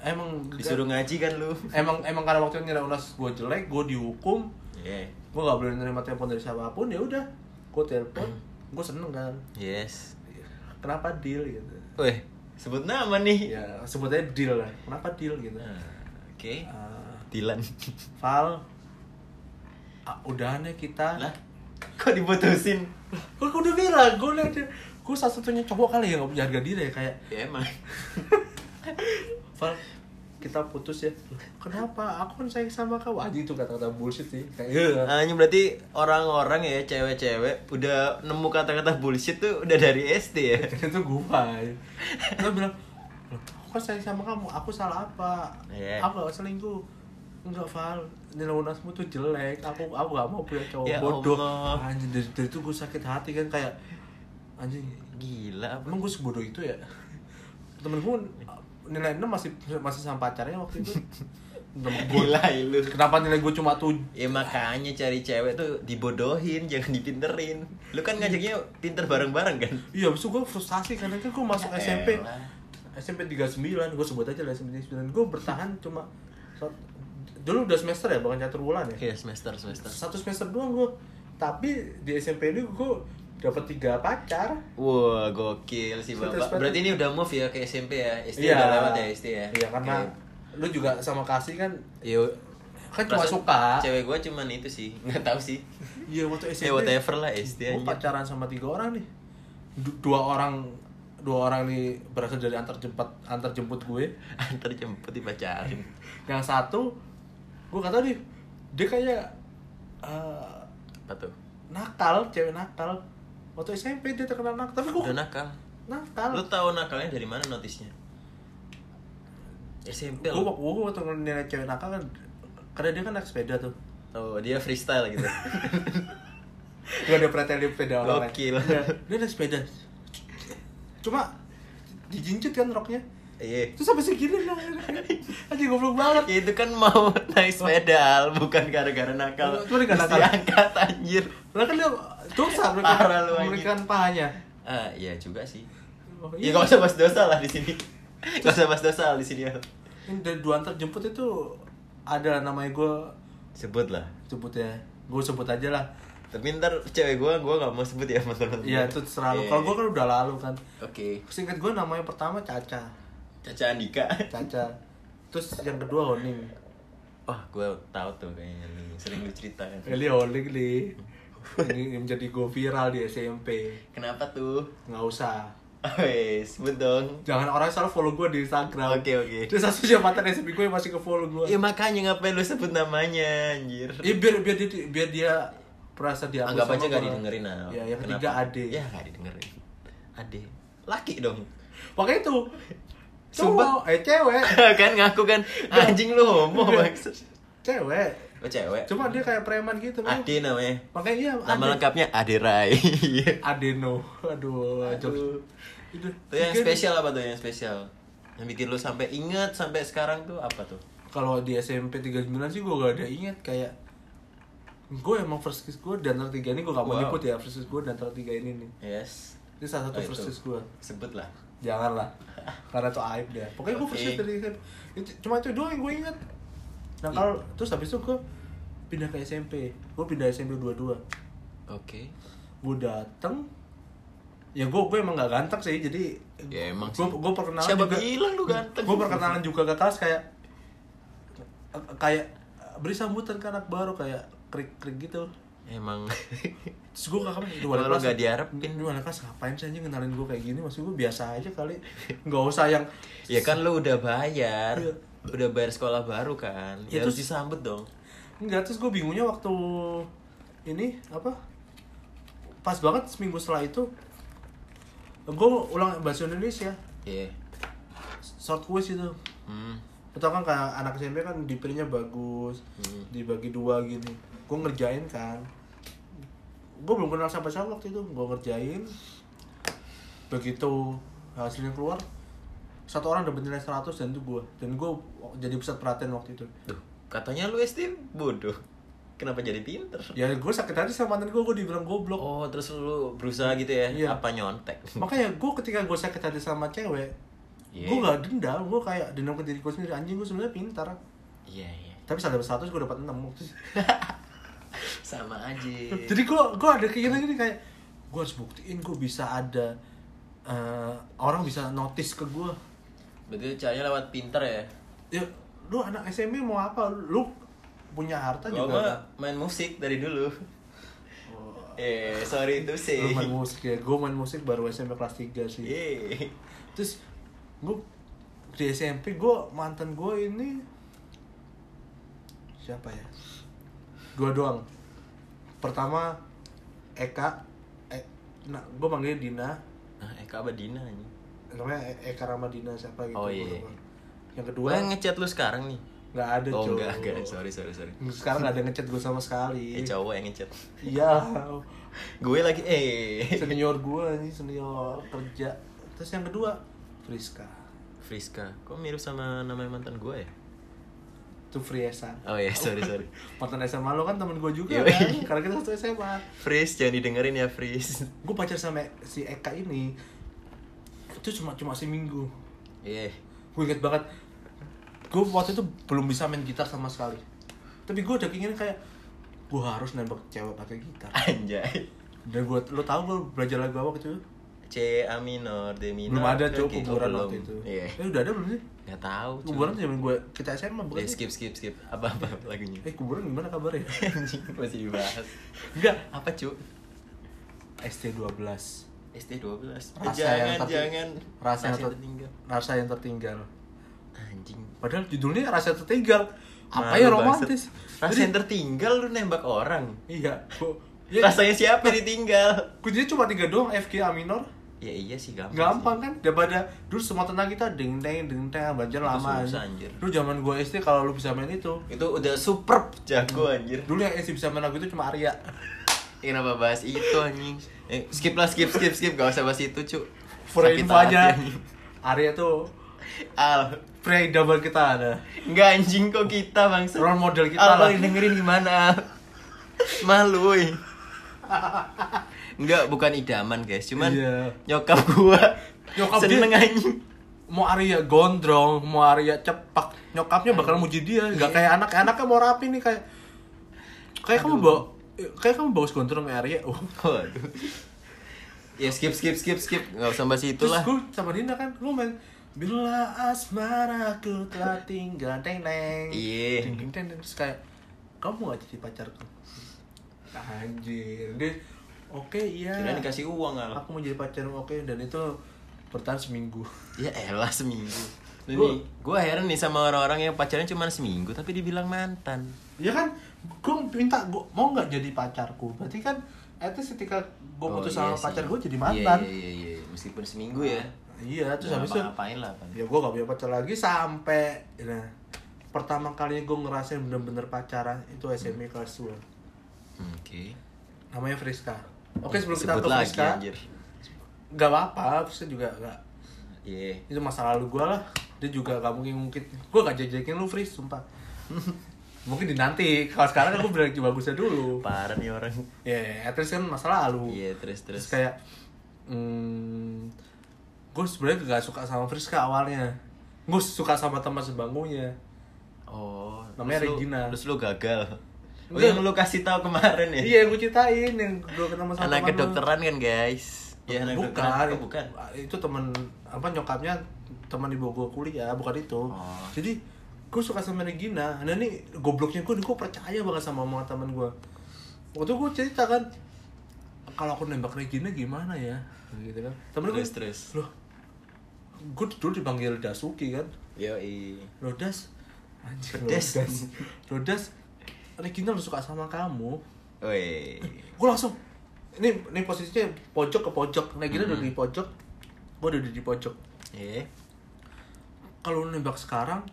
emang Disuruh ngaji kan lu? emang emang karena waktu itu nilai unas gue jelek gue dihukum Iya. gue gak boleh nerima telepon dari siapa pun ya udah gue telepon Hmm. gue seneng kan Yes. kenapa deal gitu Weh, sebut nama nih. ya sebutnya deal lah kenapa deal gitu Nah, Oke. Ah, Dilan. Val ah, udah nih kita lah, kok diputusin? gue udah bilang gue liat gue salah satunya cowok kali ya gak punya harga diri ya kayak Ya emang. Val kita putus ya. Kenapa? Aku kan sayang sama kamu anjing itu kata-kata bullshit sih. Kayak "Eh, Hanya berarti orang-orang ya cewek-cewek udah nemu kata-kata bullshit tuh udah dari SD ya. itu gua gue bilang "Loh, aku kan sayang sama kamu. Aku salah apa? Iya. aku gak selingkuh. Enggak Val. Nilai unasmu tuh jelek. Aku aku gak mau punya cowok Ya bodoh. Anjing dari, dari itu gue sakit hati kan kayak anjing Gila apa? emang gue sebodoh itu ya? Temen gue nilai 6 masih masih sama pacarnya waktu itu Gila lu. kenapa nilai gue cuma tuh Ya makanya cari cewek tuh dibodohin, jangan dipinterin. Lu kan ngajaknya pinter bareng-bareng kan? iya abis itu gue frustasi karena kan gue masuk SMP. SMP 39 gue sebut aja lah SMP 39 gue bertahan cuma dulu udah semester ya bukan catur bulan ya Iya semester semester. satu semester doang gue tapi di SMP ini gue dapat tiga pacar Wah gokil sih bapak. Berarti ini udah move ya ke SMP ya? SD Iya. udah lewat ya SD ya? iya karena Oke. lu juga sama kasih kan Yo, kan cuma suka Cewek gue cuman itu sih, nggak tahu sih. iya waktu SMP Ya whatever lah SD aja. pacaran sama tiga orang nih Du- dua orang dua orang nih berasal dari antar jemput antar jemput gue Antar jemput dipacarin. yang satu gue kata nih dia kayak eh, Apa tuh? nakal cewek nakal waktu SMP dia terkenal nakal tapi gue Udah nakal. nakal Lu tahu nakalnya dari mana notisnya? SMP gue lo. gue waktu nilai cewek nakal kan karena dia kan naik sepeda tuh Oh, dia freestyle gitu. gak ada perhatian di sepeda orang lain Gokil. Dia- dia naik sepeda cuma dijinjit kan roknya Iya. terus sampai segini lah aja goblok banget itu kan mau naik sepeda, bukan gara-gara nakal. Nggak Terus nakal. diangkat anjir. lah kan dia lu, anjing. memberikan pahanya Ah, iya juga sih. Oh, Ya gak usah bahas dosa lah di sini. Gak usah bahas dosa di sini. Ini dari dua antar jemput itu ada namanya gue Sebut lah. sebutnya gue sebut aja lah Tapi ntar cewek gua, gua gak mau sebut ya mantan Iya itu selalu. Iya. Kalau gue kan udah lalu kan. Oke. Singkat gue namanya pertama Caca. Caca Andika. Caca. Terus yang kedua Honing. Wah, gua tahu tuh kayaknya. Sering lu cerita kan. Honing nih. Ini yang menjadi gue viral di SMP. Kenapa tuh? Nggak usah. Wes, sebut dong. Jangan orang salah follow gue di Instagram. Oke, oke. Terus satu siapa mantan SMP gue yang masih ke follow gue. Ya makanya ngapain lu sebut namanya, anjir. Iya biar biar dia biar dia merasa dia Anggap aja gak didengerin nah. Ya yang ketiga Ade. Ya gak didengerin. Ade. Laki dong. Makanya itu. Sumpah. Cowok, eh cewek. kan ngaku kan anjing lu homo maksud. Cewek. Oh cewek. Cuma dia kayak preman gitu. Ade namanya. Makanya iya Nama Ade. lengkapnya Ade Rai. Adeno. Aduh, Aduh. Itu. Tuh yang spesial apa tuh yang spesial? Yang bikin lu sampai inget sampai sekarang tuh apa tuh? Kalau di SMP 39 sih gue gak ada inget kayak gue emang first kiss gue dan tiga ini gue gak mau Wow. nyebut ya first kiss gue dan tiga ini nih Yes. ini salah satu Oh, first kiss gue Sebut lah. jangan lah karena itu aib deh pokoknya gue first kiss dari SMP itu cuma itu doang yang gue inget nah kalau terus habis itu gue pindah ke SMP gue pindah SMP 22 Oke. gue dateng ya gue gue emang gak ganteng sih jadi Ya, emang gue sih. gue perkenalan Siapa juga bilang lu ganteng? gue perkenalan juga ke kelas kayak kayak beri sambutan ke anak baru kayak krik krik gitu Emang terus gue kakak itu Kalau lu gak diharapin. ini wali kelas ngapain sih anjing kenalin gue kayak gini maksud gue biasa aja kali nggak usah yang Ya kan lu udah bayar. Iya. Udah bayar sekolah baru kan. Ya, Ya, harus terus- disambut dong. Enggak, terus gue bingungnya waktu ini apa? Pas banget seminggu setelah itu gue ulang bahasa Indonesia Iya. short quiz itu. Hmm. Atau kan kayak anak SMP kan dipilihnya bagus, Hmm. dibagi dua gini. Gue ngerjain kan. Gue belum kenal siapa siapa waktu itu, gue ngerjain. Begitu hasilnya keluar, satu orang dapat nilai 100 dan itu gue. Dan gue jadi pusat perhatian waktu itu. Duh, katanya lu SD bodoh. Kenapa jadi pinter? Ya gue sakit hati sama mantan gue, gue dibilang goblok. Oh, terus lu berusaha gitu ya? Iya. Apa nyontek? makanya gue ketika gue sakit hati sama cewek Iya. gue gak dendam gue kayak dendam ke diri gue sendiri anjing gue sebenarnya pintar Iya, iya. tapi saat dapat satu gue dapat enam Sama aja. jadi gue gue ada keinginan gini kayak gue harus buktiin gue bisa ada eh, orang bisa notice ke gue Berarti caranya lewat pinter ya? ya lu anak SMP mau apa lu punya harta Gua juga mah kan? main musik dari dulu. Oh, Eh, sorry to say. lu main musik ya gue main musik baru SMP kelas 3 sih Iya. terus gue di SMP gue mantan gue ini siapa ya dua doang pertama Eka eh, nah gue manggilnya Dina Nah, Eka apa Dina ini? Namanya Eka Ramadina siapa gitu Oh, iya. lupa. yang kedua yang ngechat lu sekarang nih. nggak ada Oh, cowok enggak, enggak. Sorry, sorry, sorry. sekarang nggak ada ngechat gue sama sekali Eh, cowok yang ngechat. iya Gue lagi eh senior gue nih senior kerja terus yang kedua Friska Friska. Kok mirip sama nama mantan gue ya? itu Friesa Oh iya, sorry, sorry. mantan SMA lo kan temen gue juga Yoi. kan karena kita satu SMA Fris, jangan didengerin ya, Fris. gue pacar sama si Eka ini itu cuma cuma seminggu Iya. gue inget banget gue waktu itu belum bisa main gitar sama sekali tapi gue udah keinginan kayak gue harus nembak cewek pakai gitar Anjay. dan gue lo tau gue belajar lagu apa gitu C A minor, D minor. belum ada cowok oh, kuburan belum. waktu itu Iya. eh udah ada belum sih Gak tahu. cuy. kuburan zaman gue kita SMA bukan sih? skip, skip, skip. Apa apa lagunya? eh kuburan gimana kabarnya Anjing masih dibahas. enggak Apa cu? ST 12 ST 12 Rasa jangan yang jangan. rasa yang ter- tertinggal. rasa yang tertinggal. Anjing. Padahal judulnya rasa tertinggal. Apa Malu ya romantis? Rasa Jadi- yang tertinggal lu nembak orang. Iya gua, ya, rasanya siapa yang ditinggal? Kuncinya cuma tiga doang F G A minor. Ya iya sih gampang gampang kan? Daripada dulu semua tenang kita ding deng ding deng belajar Itu lama. susah, anjir. dulu zaman gue SD kalau lu bisa main itu. Sih. itu udah superb jago anjir. Dulu yang SD bisa main lagu itu cuma Arya Kenapa bahas itu anjing? Eh, skip lah, skip, skip, skip. Gak usah bahas itu, cu. For info aja. Arya tuh Al pria idaman kita ada. Enggak anjing kok kita bang Role model kita Al lah. dengerin gimana Al? Malu. Enggak bukan idaman guys Cuman Iya. nyokap gua Nyokap Seneng dia- anjing Mau Arya gondrong, mau Arya cepak, nyokapnya bakal muji dia. Gak kayak anak, anaknya mau rapi nih kayak kayak kamu bawa kayak kamu bagus gondrong kayak Arya. Oh. Waduh. Ya skip skip skip skip. Gak usah bahas Terus itulah gue sama Dinda kan, lu main Bila asmaraku telah tinggal teng teng. Iya. Ding ding teng teng. Terus kayak Kamu gak jadi pacarku Anjir. Dia Oke iya. Kira dikasih uang Al. Aku mau jadi pacar oke. Dan itu bertahan seminggu. Ya elah seminggu. Gua- gue heran nih sama orang-orang yang pacaran cuma seminggu Tapi dibilang mantan. Ya kan Gue minta gua, Mau gak jadi pacarku? Berarti kan At least ketika gue Oh, putus iya sama sih. pacar gue jadi Iya, mantan. Iya iya iya Meskipun seminggu ya. Iya terus Nggak habis itu ngapain lah kan ya gue gak punya pacar lagi sampai nah pertama kalinya gue ngerasain bener-bener pacaran itu SMP kelas 2 Hmm, Oke. Namanya Friska. Oke sebelum kita Sebut ke lagi Friska anjir. gak apa-apa Friska juga gak Iya. Itu masa lalu gue lah. Dia juga gak mungkin mungkin gue gak jajakin lu Fris sumpah mungkin di nanti kalau sekarang gue bilang bagusnya dulu. Parah nih orang. Ya at least kan masa lalu Iya terus terus. Terus kayak hmm, gue sebenarnya gak suka sama Friska awalnya. Gue suka sama teman sebangkunya. Oh Namanya terus lu- Regina. Terus lu gagal? Oh yang lu kasih tahu kemarin ya? Iya, yang gue ceritain yang gue ketemu sama Anak teman lu. kedokteran kan guys? Ya anak bukan, kedokteran Oh, bukan? Itu temen apa nyokapnya teman ibu gue kuliah, bukan itu. Oh. Jadi gue suka sama Regina. Nah ini gobloknya gue, gue percaya banget sama omongan teman gue. Waktu gue cerita kan, kalau aku nembak Regina gimana ya, gitu kan. Temen gue, terus loh, gue dulu dipanggil Dasuki kan. Yoi Lodas, anjir Pedes. Lodas, Lodas, Regina lu suka sama kamu. Woi gue langsung ini ini posisinya pojok ke pojok gini udah Hmm. di pojok gue udah di pojok Iya kalau lu nembak sekarang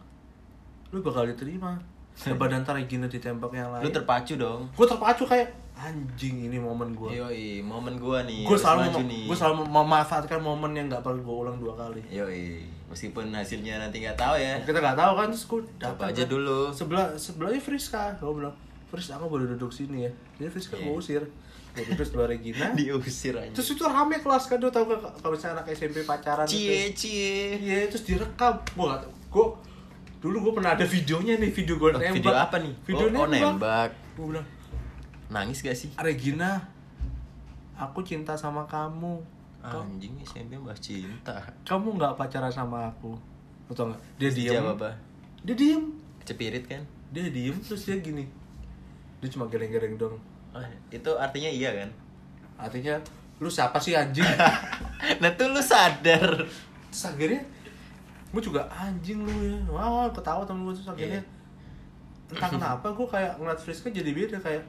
lu bakal diterima. Coba ntar Regina ditembak yang Lu lain terpacu dong. Gue terpacu kayak anjing ini momen gue Yoi momen gua nih gue selalu mem- nih. gue selalu memanfaatkan momen yang gak perlu gue ulang dua kali. Yoi Meskipun hasilnya nanti nggak tahu ya. Kita nggak tahu kan terus gue Coba aja dulu. sebelah sebelahnya Friska. Gue bilang Fris aku boleh duduk sini ya. Jadi Friska Iya. gue usir. Gue duduk sebelah Regina. Diusir aja terus itu rame kelas kan tuh tau gak kalau misalnya anak SMP pacaran gitu. Cie. Cie Iya, terus direkam. Gua gak tau. Gua dulu gua pernah ada videonya nih, video Oh, nembak. Video apa nih? Video oh, oh, nembak. nembak Gua bilang, Nangis gak sih? "Regina, aku cinta sama kamu. Ka- Anjing SMP bahas cinta Kamu nggak pacaran sama aku." Lu tau gak? Dia diem. Apa? Dia diem. Cepirit kan? Dia diem terus dia gini. Dia cuma geleng-geleng dong. Oh, itu artinya iya kan? Artinya, lu siapa sih anjing? nah tuh lu sadar terus akhirnya gue juga anjing lu ya. Wah ketawa temen gue terus akhirnya. Iya. entah kenapa gue kayak ngeliat Friska jadi beda kayak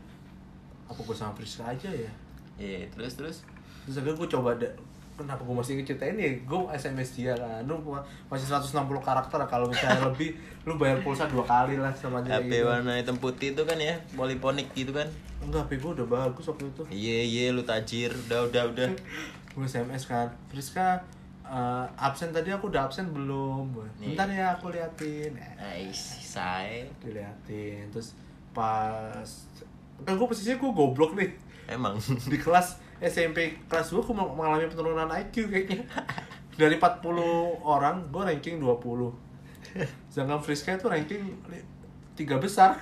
apa gue sama Friska aja ya? Iya terus terus. Terus akhirnya gue coba da- kenapa gue masih ngeceritain ya gue SMS dia kan. Lu ma- masih 160 karakter kalau misalnya lebih lu bayar pulsa dua kali lah sama dia HP warna hitam putih itu kan ya Poliponik gitu kan. Enggak HP gue udah bagus waktu itu. Iya iya lu tajir Udah udah udah. Gue SMS kan Friska eh, absen tadi aku udah absen belum? Nih. bentar ya aku liatin. Eh, say. Diliatin terus pas kan gue posisinya gue goblok nih. Emang. Di kelas SMP kelas 2 gue mengalami penurunan IQ kayaknya. Dari 40 orang gue ranking 20 sedangkan Friska itu ranking tiga besar.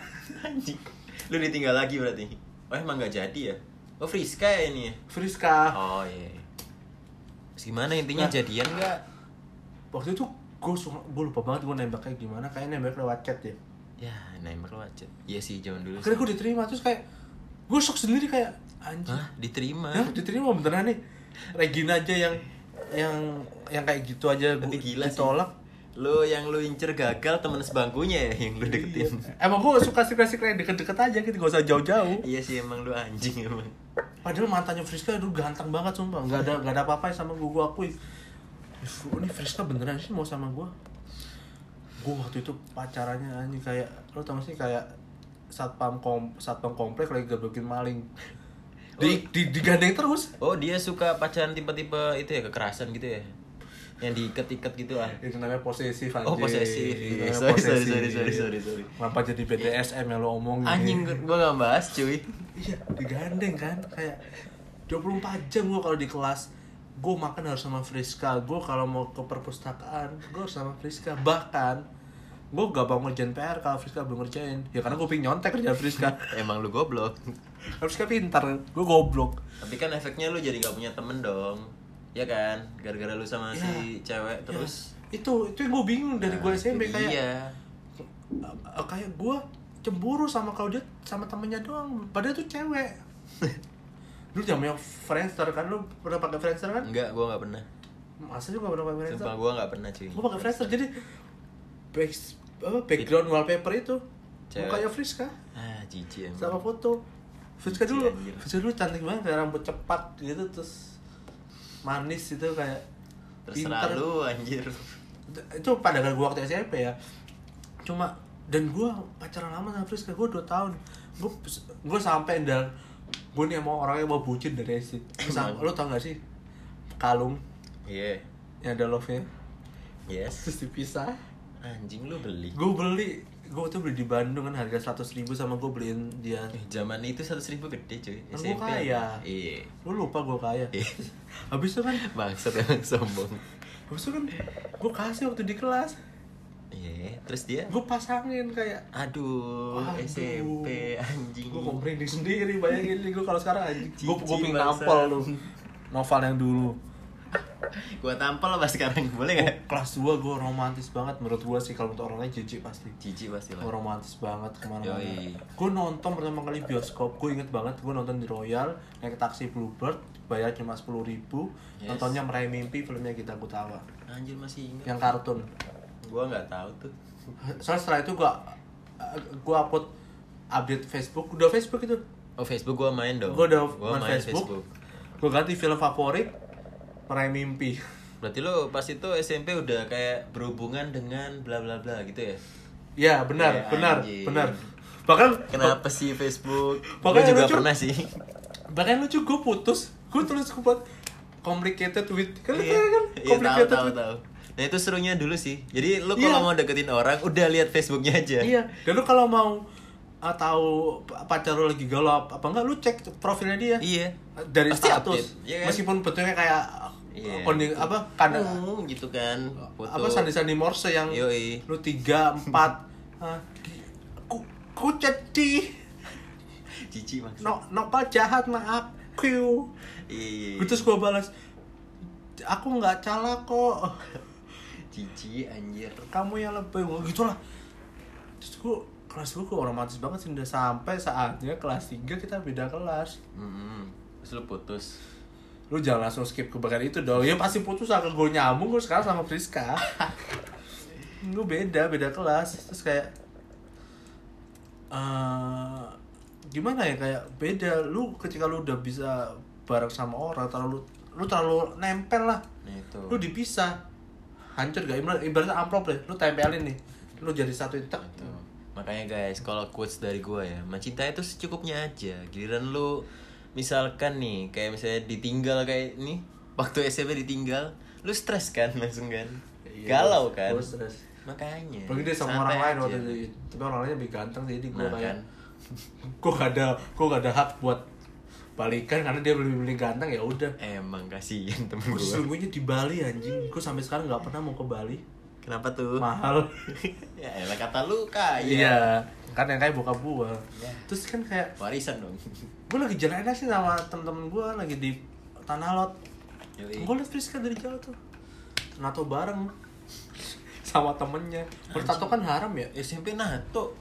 Lu ditinggal lagi berarti? Oh emang gak jadi ya? Oh Friska ya ini ya? Friska. Oh iya Terus gimana intinya Nah. jadian gak? waktu itu gue gue lupa banget gue nembaknya gimana kayaknya nembak lewat chat ya Ya nembak lu aja Iya sih zaman dulu akhirnya gue diterima terus kayak gue shock sendiri kayak anjing Hah? Diterima? Hah, diterima beneran nih Regina aja yang yang yang kayak gitu aja gua gila sih. ditolak Lu yang lu incer gagal temen sebangkunya ya yang lu deketin Iya. Emang gue suka sih kayak deket-deket aja gitu, gak usah jauh-jauh. Iya sih emang lu anjing emang Padahal mantannya Friska itu ganteng banget sumpah, nggak ada nggak ada apa-apa sama gue, gue akui. Ih, Ini Friska beneran sih mau sama gue. Gue waktu itu pacarannya anjing kayak, lo tau gak sih kayak satpam kom satpam komplek lagi gebukin maling. Di, di digandeng terus. Oh dia suka pacaran tipe-tipe itu ya kekerasan gitu ya? Yang diikat-ikat gitu lah itu namanya posesif anjing. oh posesif Iya, sorry, sorry sorry sorry sorry sorry. Kenapa jadi BDSM yang lo omongin? Anjing gua gak bahas cuy. Iya, digandeng kan kayak 24 jam gua kalau di kelas gue makan harus sama Friska. Gue kalau mau ke perpustakaan gue harus sama Friska. Bahkan gue gak mau ngerjain PR kalau Friska belum ngerjain. Ya karena gue pengen nyontek kerja Friska. Emang lu goblok. Friska pintar gue goblok. Tapi kan efeknya lu jadi gak punya temen dong ya kan? Gara-gara lu sama Ya. si cewek terus. Itu itu yang gue bingung dari gue Nah, SMP itu kayak iya. Uh, kayak gue cemburu sama kalau dia sama temennya doang. Padahal tuh cewek. Dulu zamannya Friendster kan? Lu pernah pakai Friendster kan? Enggak gua nggak pernah. Masa juga pernah pakai Friendster? Sumpah gua nggak pernah cuy. Gue pakai Friendster. Jadi back, apa, background wallpaper itu Cewek. mukanya Friska ah emang. Sama foto. Friska dulu Anjir. Friska dulu cantik banget kayak rambut cepat gitu terus manis itu kayak terserah pinter. lu anjir. Itu pada gue waktu SMP ya. Cuma dan gue pacaran lama sama Friska gue 2 tahun. Gue gue sampai dan gue nih emang orangnya mau bucin dari SD Lu lo tau gak sih? Kalung. Iya. Yang ada love nya yes. Terus dipisah. Anjing lu beli. Gue beli gue tuh beli di Bandung kan harga seratus ribu sama gue beliin dia. Eh, zaman itu seratus ribu gede cuy Kan gua kaya. iya. Lu lupa gue kaya. Iya. habis itu kan bangsat emang sombong. Habis itu kan gue kasih waktu di kelas. Iya terus dia? Gue pasangin kayak aduh, Aduh. SMP anjing. Gue kok merinding sendiri bayangin nih gue kalau sekarang anjing. Gue gue bangsa. nampol lu. Novel yang dulu gua tampol apa sekarang boleh Gua, nggak kelas 2 gue romantis banget menurut gue sih kalau untuk orangnya jijik pasti. Cici pasti gue lah romantis banget ke mana-mana. Gue nonton pertama kali bioskop gue inget banget gue nonton di Royal naik taksi Bluebird bayar cuma sepuluh ribu Yes. nontonnya meraih mimpi filmnya kita Kutawa anjir masih ingat yang kartun. Gua nggak tahu tuh. Soalnya setelah itu gue gue upload update Facebook. Udah Facebook itu? Oh Facebook gua main dong. Gue udah Gua main Facebook, gue ganti film favorit meraih mimpi. Berarti lo pas itu SMP udah kayak berhubungan dengan bla bla bla gitu ya? Ya benar Ya, benar anjing. benar. Bahkan kenapa sih Facebook? Gua Makanya juga lucu. pernah sih. Bahkan lucu gue putus. Gue tulis gue buat complicated with kan iya. kan? Iya tahu complicated tahu with tahu. Nah itu serunya dulu sih. Jadi lo Iya. kalau mau deketin orang udah lihat Facebooknya aja. Iya. Dan lu kalau mau uh, tahu pacar lu lagi galau apa enggak lu cek profilnya dia. Iya. Dari Pasti status. update, iya kan? meskipun bentuknya kayak Iya. kondi apa? Kanda Hmm, gitu kan foto. Apa sandi-sandi Morse yang Yoi. lu tiga empat ah, ku ku jadi. Cici maksud. No nopal jahat sama aku. Iya. Terus gue balas aku nggak salah kok. Cici anjir. Kamu yang lebih. Wah, gitu lah terus gue kelas gue romantis banget sih udah sampai saatnya kelas 3 kita beda kelas. Hmm terus lo putus lu jangan langsung skip ke bagian itu dong. Ya pasti putus akan gue nyambung gue sekarang sama Friska. Gue beda beda kelas. Terus kayak eh gimana ya kayak beda. Lu ketika lu udah bisa bareng sama orang terlalu lu terlalu nempel lah. Itu. Lu dipisah. Hancur gak? Ibarat ibaratnya amplop deh. Lu tempelin nih. Lu jadi satu Itu. Makanya guys, kalau quotes dari gua ya, mencintai itu secukupnya aja. Giliran lu misalkan nih, kayak misalnya ditinggal kayak ini, waktu SMP ditinggal, lu stres kan langsung kan? Galau kan? Gua stres. Makanya. Pergi deh sama orang lain waktu itu tapi orang lainnya lebih ganteng jadi gue Nah, kayak kan. gue gak ada gue gak ada hak buat balikan karena dia lebih lebih ganteng ya udah Emang kasihan temen gue sesungguhnya di Bali anjing gue sampai sekarang nggak pernah mau ke Bali Kenapa tuh? mahal ya elah kata lu kaya. iya kan yang kayak bokap gue Ya. terus kan kayak Warisan dong. gue lagi jalan enak sih sama temen-temen gue lagi di tanah lot gue liat Friska dari jauh tuh nato bareng sama temennya bertato kan haram ya SMP nato.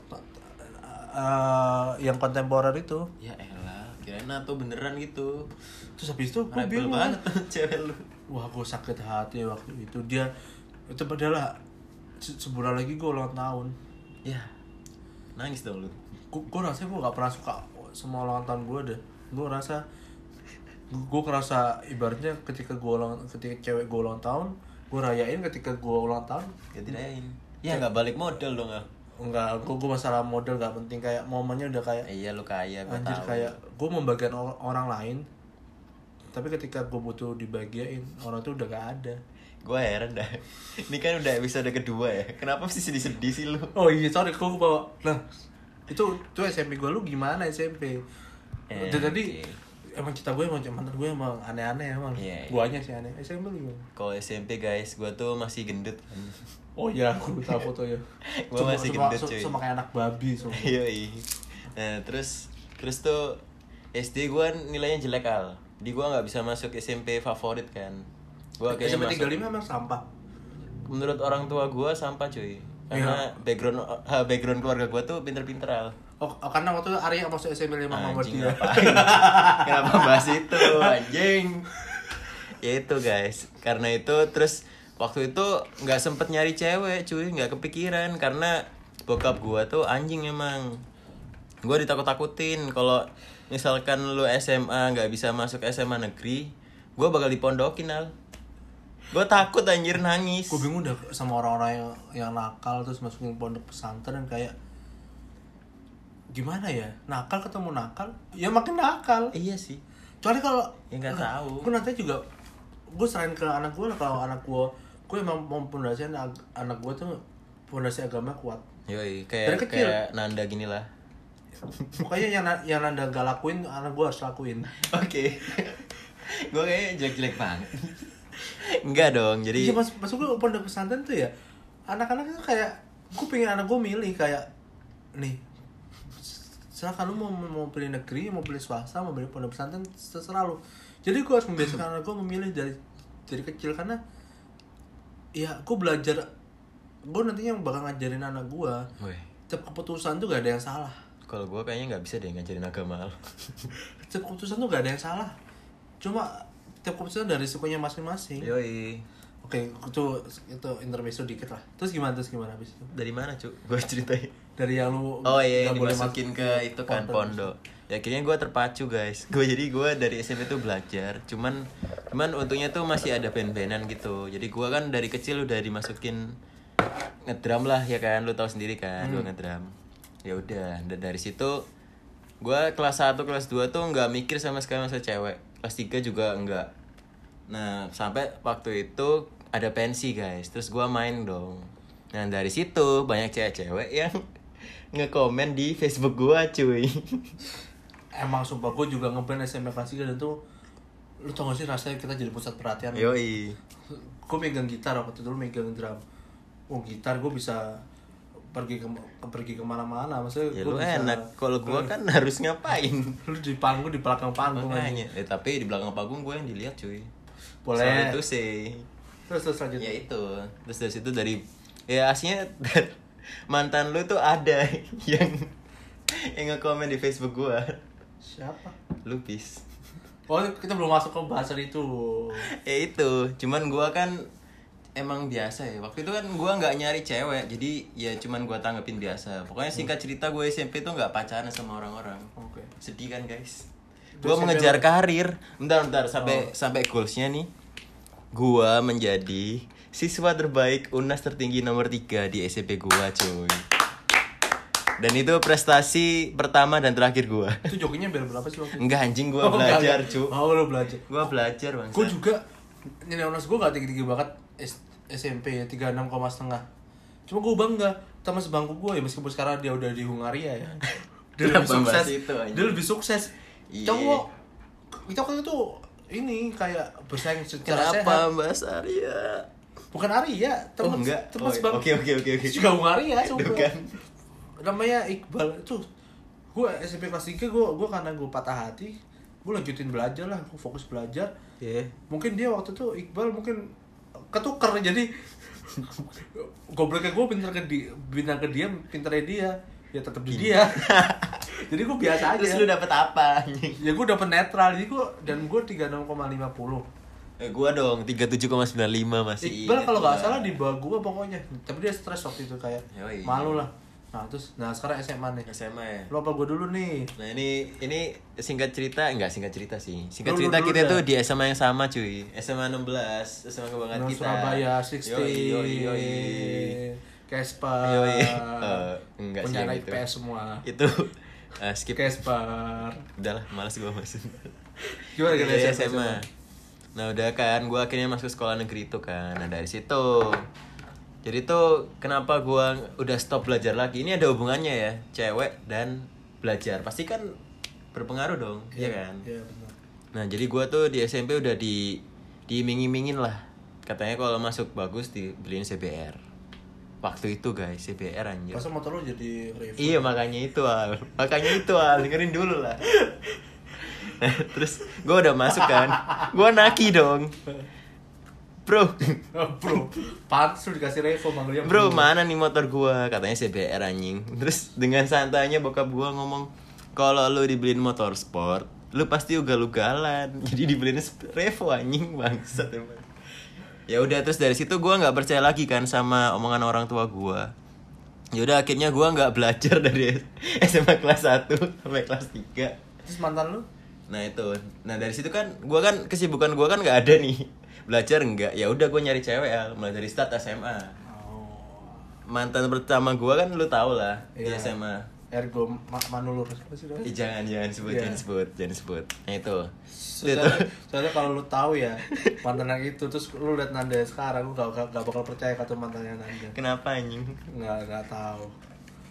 Eh, yang kontemporer itu Ya elah, kirain nato beneran gitu. terus habis itu gue bingung banget cewek lu. wah gue sakit hati waktu itu dia itu padahal se- sebulan lagi gue ulang tahun Ya. Nangis dong lu. gue, rasanya gue gak pernah suka semua ulang tahun gue deh gue rasa gue kerasa ibaratnya ketika gue ulang ketika cewek gue ulang tahun gue rayain ketika gue ulang tahun Ya dirayain. Ya nggak balik modal dong ah. enggak gue gue masalah model gak penting kayak momennya udah kayak Iya lu kaya, gua anjir tahu. kayak gue membagian or- orang lain tapi ketika gue butuh dibagiain orang itu udah gak ada Gue heran dah. Ini kan udah episode kedua ya. Kenapa sih sedih-sedih sih lu? Oh iya, sorry, kok gue bawa. Nah, itu itu SMP gue lu gimana SMP? Eh, tadi oke. emang cita gue emang mantan gue emang aneh-aneh emang. Iya, iya. Guanya sih aneh. SMP lu gimana? Kalau SMP guys, gue tuh masih gendut kan. Oh iya, aku tahu fotonya. Gua masih gendut, sama, cuy. sama kayak anak babi semua. Yoi. Nah terus terus tuh SD gue nilainya jelek al. Di gue nggak bisa masuk SMP favorit kan. Gue kayaknya SMP masuk. 35 emang sampah. Menurut orang tua gue sampah cuy. Karena background ha, background keluarga gue tuh pinter-pinter al. Oh, oh, karena waktu itu Arya masuk SMP 5 sama Anjing dia. Kenapa bahas itu anjing? Ya itu guys. Karena itu terus waktu itu nggak sempet nyari cewek cuy, nggak kepikiran karena bokap gua tuh anjing emang. Gua ditakut-takutin kalau misalkan lu SMA nggak bisa masuk SMA negeri, gua bakal dipondokin al. Gua takut anjir nangis. Gue bingung dah sama orang-orang yang yang nakal terus masukin pondok pesantren kayak gimana ya nakal ketemu nakal ya makin nakal Iya sih. Kecuali kalau Ya, nggak tahu. Gue nanti juga gue serahin ke anak gue lah kalau anak gue gue emang mau pondasian ag- anak gue tuh pondasi agama kuat. Yoi, Dari kayak kecil. kayak Nanda gini lah. Pokoknya yang yang nanda gak lakuin anak gue harus lakuin. Oke. gue kayaknya jelek-jelek banget. Enggak dong, jadi Iya mas masuk gue pondok pesantren tuh ya anak-anak tuh kayak gue pengen anak gue milih kayak nih silakan lu mau mau pilih negeri mau pilih swasta mau pilih pondok pesantren terserah lu. Jadi gue harus membiasakan anak gue memilih dari dari kecil karena ya gue belajar gue nantinya bakal ngajarin anak gue setiap keputusan tuh gak ada yang salah. Kalau gue kayaknya nggak bisa deh ngajarin agama. setiap keputusan tuh gak ada yang salah. Cuma setiap keputusan dari sukunya masing-masing Yoi. oke itu itu intermezzo dikit lah terus gimana terus gimana habis itu Dari mana, Cuk? Gue ceritain. dari yang lu Oh iya, yang dimasukin masuk ke itu kan pondok. Ya akhirnya gue terpacu guys. Gue jadi gue dari SMP tuh belajar. Cuman cuman untungnya tuh masih ada band-bandan gitu. Jadi gue kan dari kecil udah dimasukin ngedrum lah ya kan. Lu tahu sendiri kan, gue ngedrum. Ya udah, dari situ gue kelas 1 kelas 2 tuh nggak mikir sama sekali masa cewek. Kelas 3 juga enggak. Nah, sampai waktu itu ada pensi guys. Terus gue main dong. Nah, dari situ banyak cewek-cewek yang ngekomen di Facebook gua cuy. emang sumpah gue juga ngeband SMP kelas 3 dan tuh lu tau gak sih rasanya kita jadi pusat perhatian Yoi. gue megang gitar waktu itu lu megang drum oh gitar gue bisa pergi ke, ke- pergi ke mana-mana maksudnya Ya lu bisa- enak. Kalau gua kan harus ngapain? lu di panggung di belakang panggung aja. Makanya. Eh, tapi di belakang panggung gue yang dilihat cuy. Boleh. Itu sih. terus terus lanjut. Ya itu. Terus dari situ dari ya aslinya mantan lu tuh ada yang yang ngekomen di Facebook gua. siapa? Lupis. oh kita belum masuk ke bahasan itu. Ya itu. Cuman gua kan emang biasa ya. Waktu itu kan gua nggak nyari cewek. Jadi ya cuman gua tanggepin biasa. Pokoknya singkat cerita gue SMP tuh nggak pacaran sama orang-orang. Oke. Sedih kan guys Gua SMP mengejar karir. Bentar bentar. Sampai sampai goalsnya nih. Gua menjadi siswa terbaik unas tertinggi nomor 3 di SMP gua cuy. Dan itu prestasi pertama dan terakhir gua. Itu jokinya biar berapa sih waktu itu? enggak anjing gua Oh, belajar cuy oh lu belajar. Gua belajar bang gue juga nilai unas gue gak tinggi tinggi banget S- SMP ya tiga enam koma setengah. Cuma gue bangga sama sebangku gue ya meskipun sekarang dia udah di Hungaria ya. Dia lebih sukses. itu, dia lebih sukses Iya. cowok kita waktu itu ini kayak bersaing secara Kenapa sehat Mbak Arya? bukan Arya teman Oh, enggak. teman Oh, oke, oke, oke, oke. juga Hungaria Aduh, sumpah. kan. namanya Iqbal itu gue SMP kelas 3 gue gue karena gue patah hati gue lanjutin belajar lah gue fokus belajar Iya. mungkin dia waktu itu Iqbal mungkin ketuker jadi gobloknya gue pintar ke dia pintar ke dia pintarnya dia ya tetap di dia jadi gue biasa aja Terus lu dapet apa? ya gue dapet netral jadi gue dan gue tiga enam koma lima puluh eh, gua dong 37,95 masih Iqbal kalau nggak salah di bawah gue pokoknya tapi dia stres waktu itu kayak Yoi. malu lah nah terus nah sekarang SMA nih SMA ya. lo apa gue dulu nih Nah ini ini singkat cerita enggak singkat cerita sih. Singkat Lu- lu cerita dulu kita dah. tuh di SMA yang sama cuy. SMA 16, SMA kebanggaan Nah, kita. Surabaya 16 Yoi yoi yoi. Yoi. Eh, enggak punya anak. IPS semua Itu eh, skip. Kesper Udahlah, malas gua masuk. Gimana Dari gimana SMA. Nah udah kan, gue akhirnya masuk sekolah negeri itu kan. Nah dari situ, jadi tuh kenapa gue udah stop belajar lagi? Ini ada hubungannya ya, cewek dan belajar. Pasti kan berpengaruh dong, iya kan? Iya benar. Nah jadi gue tuh di SMP udah di diiming-imingin lah. Katanya kalau masuk bagus dibeliin CBR. Waktu itu guys, CBR anjir. Masa motor lu jadi Revo? Iya makanya itu al, makanya itu al, dengerin dulu lah. Nah, terus gue udah masuk kan, gue naki dong, bro. bro, pantas lu dikasih Revo manggilnya Bro mana nih motor gua? Katanya CBR anjing. Terus dengan santainya bokap gua ngomong kalau lu dibeliin motor sport lu pasti ugal-ugalan. Jadi dibeliin Revo anjing bangsat emang ya udah terus dari situ gua nggak percaya lagi kan sama omongan orang tua gua ya udah akhirnya gua nggak belajar dari SMA kelas 1 sampai kelas 3 Terus mantan lu? Nah itu, nah dari situ kan, gua kan kesibukan gua kan nggak ada nih belajar enggak, ya udah gua nyari cewek ya, mulai dari start SMA. Oh. Mantan pertama gua kan lu tau lah di Iya. SMA. Ergo ma Manulur sih? Ih, jangan jangan sebut, Iya. jangan sebut, jangan sebut. Nah itu, Soalnya, itu. soalnya kalau lu tahu ya mantan yang itu terus lu liat Nanda sekarang lu gak, gak, gak bakal percaya kata mantannya Nanda Kenapa anjing? nggak nggak tahu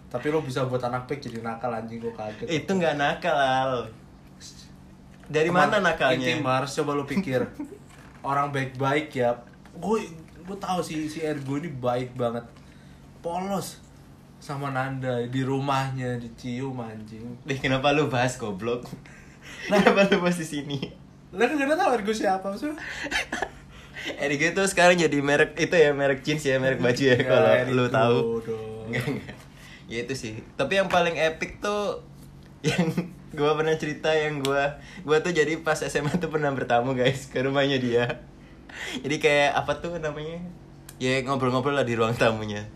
tapi lu bisa buat anak pek jadi nakal anjing gua kaget Itu nggak nakal Al. Dari mana nakalnya? Mars coba lu pikir orang baik-baik ya gue gue tahu si si Ergo ini baik banget polos sama Nanda di rumahnya dicium anjing Deh kenapa lu bahas goblok? kenapa lu bahas di sini? lah kan gak tahu Ergo siapa maksudnya Erigo itu sekarang jadi merek itu ya merek jeans ya merek baju ya, kalau Ergo lu tahu. dong. Enggak, enggak. Ya itu sih. Tapi yang paling epic tuh yang gua pernah cerita yang gua gua tuh jadi pas SMA tuh pernah bertamu guys ke rumahnya dia. Jadi kayak apa tuh namanya? Ya ngobrol-ngobrol lah di ruang tamunya.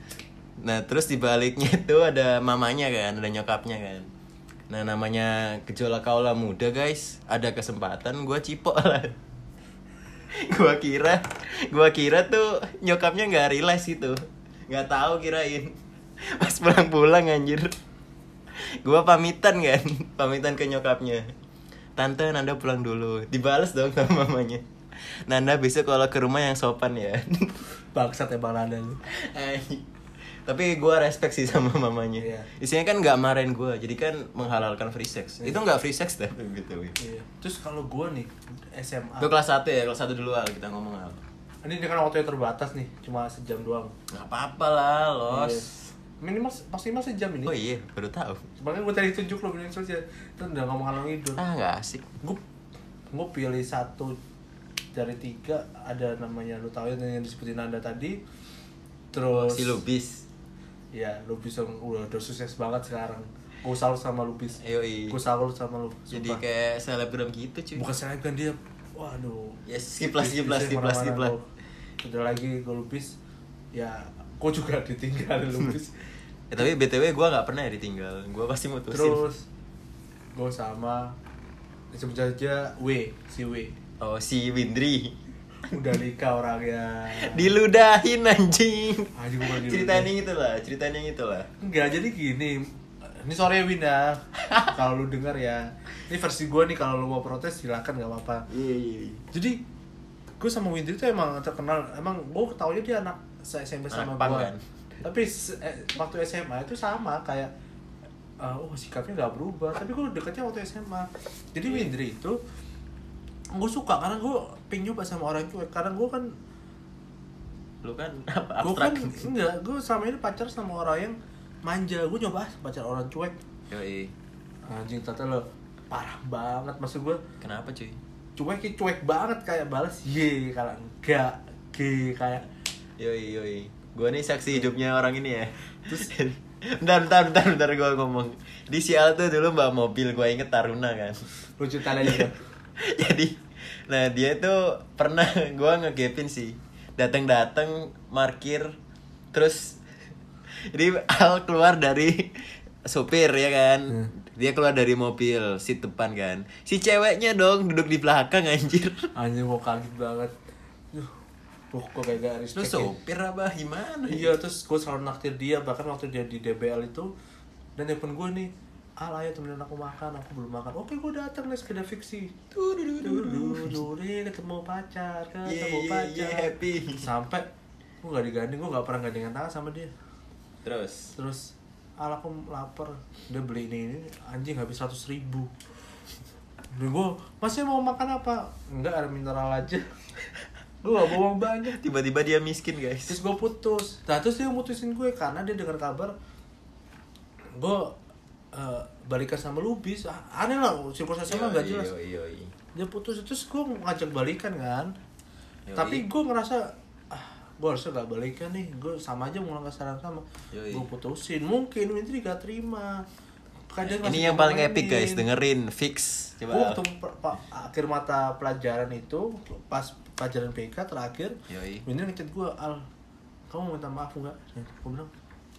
Nah, terus di baliknya tuh ada mamanya kan, ada nyokapnya kan. Nah, namanya gejolak kaula muda, guys. Ada kesempatan gua cipok lah. gua kira gua kira tuh nyokapnya nggak realize itu nggak tahu kirain pas pulang-pulang anjir gua pamitan kan pamitan ke nyokapnya tante Nanda pulang dulu dibales dong sama mamanya Nanda besok kalau ke rumah yang sopan ya bangsat ya bang Nanda. Tapi gua respect sih sama mamanya. Iya. isinya kan nggak marahin gua jadi kan menghalalkan free sex. Itu nggak free sex dah gitu iya. terus kalau gue nih SMA itu kelas 1 ya kelas 1 dulu Al, kita ngomong Al. ini kan waktunya terbatas nih cuma sejam doang. Nggak apa-apa lah los. Iya. minimal maksimal sejam ini. Oh iya baru tahu. Makanya gue tadi tunjuk lo bilang sosial itu udah ngomong ngalor ngidul ah nggak asik. Gue gue pilih satu dari tiga ada namanya lu tahu yang disebutin anda tadi. Terus si Lubis ya Lubis yang udah, udah sukses banget sekarang. Gue salut sama Lubis. Yoi. gue salut sama lu jadi sumpah. kayak selebgram gitu cuy. Bukan selebgram dia waduh. Ya skip lah skip lah skip lah skip lah. udah lagi gue Lubis. Ya gue juga ditinggalin Lubis. Ya, tapi btw gue nggak pernah ya ditinggal. Gue pasti mutusin. Terus gue sama sebut saja W si W. Oh si Windri udah nikah orangnya. Diludahin anjing. Gua diludahin. ceritain yang itu lah ceritain yang itu lah Enggak, jadi gini. Ini sore Win ya Kalau lu denger ya. Ini versi gue nih, kalau lu mau protes silakan gak apa-apa. Iya iya Jadi Gue sama Windri tuh emang terkenal. Emang gue taunya dia anak se- SMP sama gue kan? Tapi eh, waktu SMA itu sama Kayak eh, Oh sikapnya gak berubah. Tapi gue deketnya waktu SMA Jadi Iya. Windri itu Gue suka karena gue pengen nyoba sama orang cuek Karena gue kan lu kan apa Gue kan Enggak, gue selama ini pacar sama orang yang Manja, gue nyoba pacar orang cuek Yoi. anjing tata lo parah banget maksud gue kenapa cuy cuek cuek banget kayak balas ye kalau enggak g kayak Yoi yoi. Gua nih saksi hidupnya orang ini ya. Terus bentar bentar bentar bentar gua ngomong. Di Sial tuh dulu bawa mobil, gua inget Taruna kan. lu cerita aja Jadi nah dia tuh pernah gua ngegepin sih. Datang-datang parkir terus jadi Al keluar dari sopir ya kan. Hmm. Dia keluar dari mobil, seat depan kan. Si ceweknya dong duduk di belakang anjir. anjing gue kaget banget Duh, kok kayak gak Lu respect ya. sopir apa gimana? Iya, terus gue selalu naktir dia Bahkan waktu dia di DBL itu Dan handphone gue nih Al ayo temenin aku makan aku belum makan. Oke gue datang nih sepeda fiksi dulu nih ketemu pacar ketemu Iya, iya, pacar. iya, happy. sampai gue gak digandeng gue gak pernah gandengan tangan sama dia. Terus? Terus Al aku lapar. Dia beli ini ini anjing habis seratus ribu. Gue masih mau makan apa? Enggak ada mineral aja. Gue gak bawa banyak tiba-tiba dia miskin guys. terus gue putus. Nah terus dia mutusin gue karena dia dengar kabar gue eh, balikan sama Lubis. Ah, aneh lah sirkus SMA gak jelas. dia putus terus gue ngajak balikan kan. Tapi gue ngerasa ah gue harusnya gak balikan nih. Gue sama aja mau kesalahan sama. Gue putusin. Mungkin Wintri gak terima. Kadang Ini yang paling epic guys, dengerin fix. Coba. waktu per- pa- akhir mata pelajaran itu pas pelajaran PK terakhir Yoi. Wintri ngechat gue Al kamu mau minta maaf nggak? Gue bilang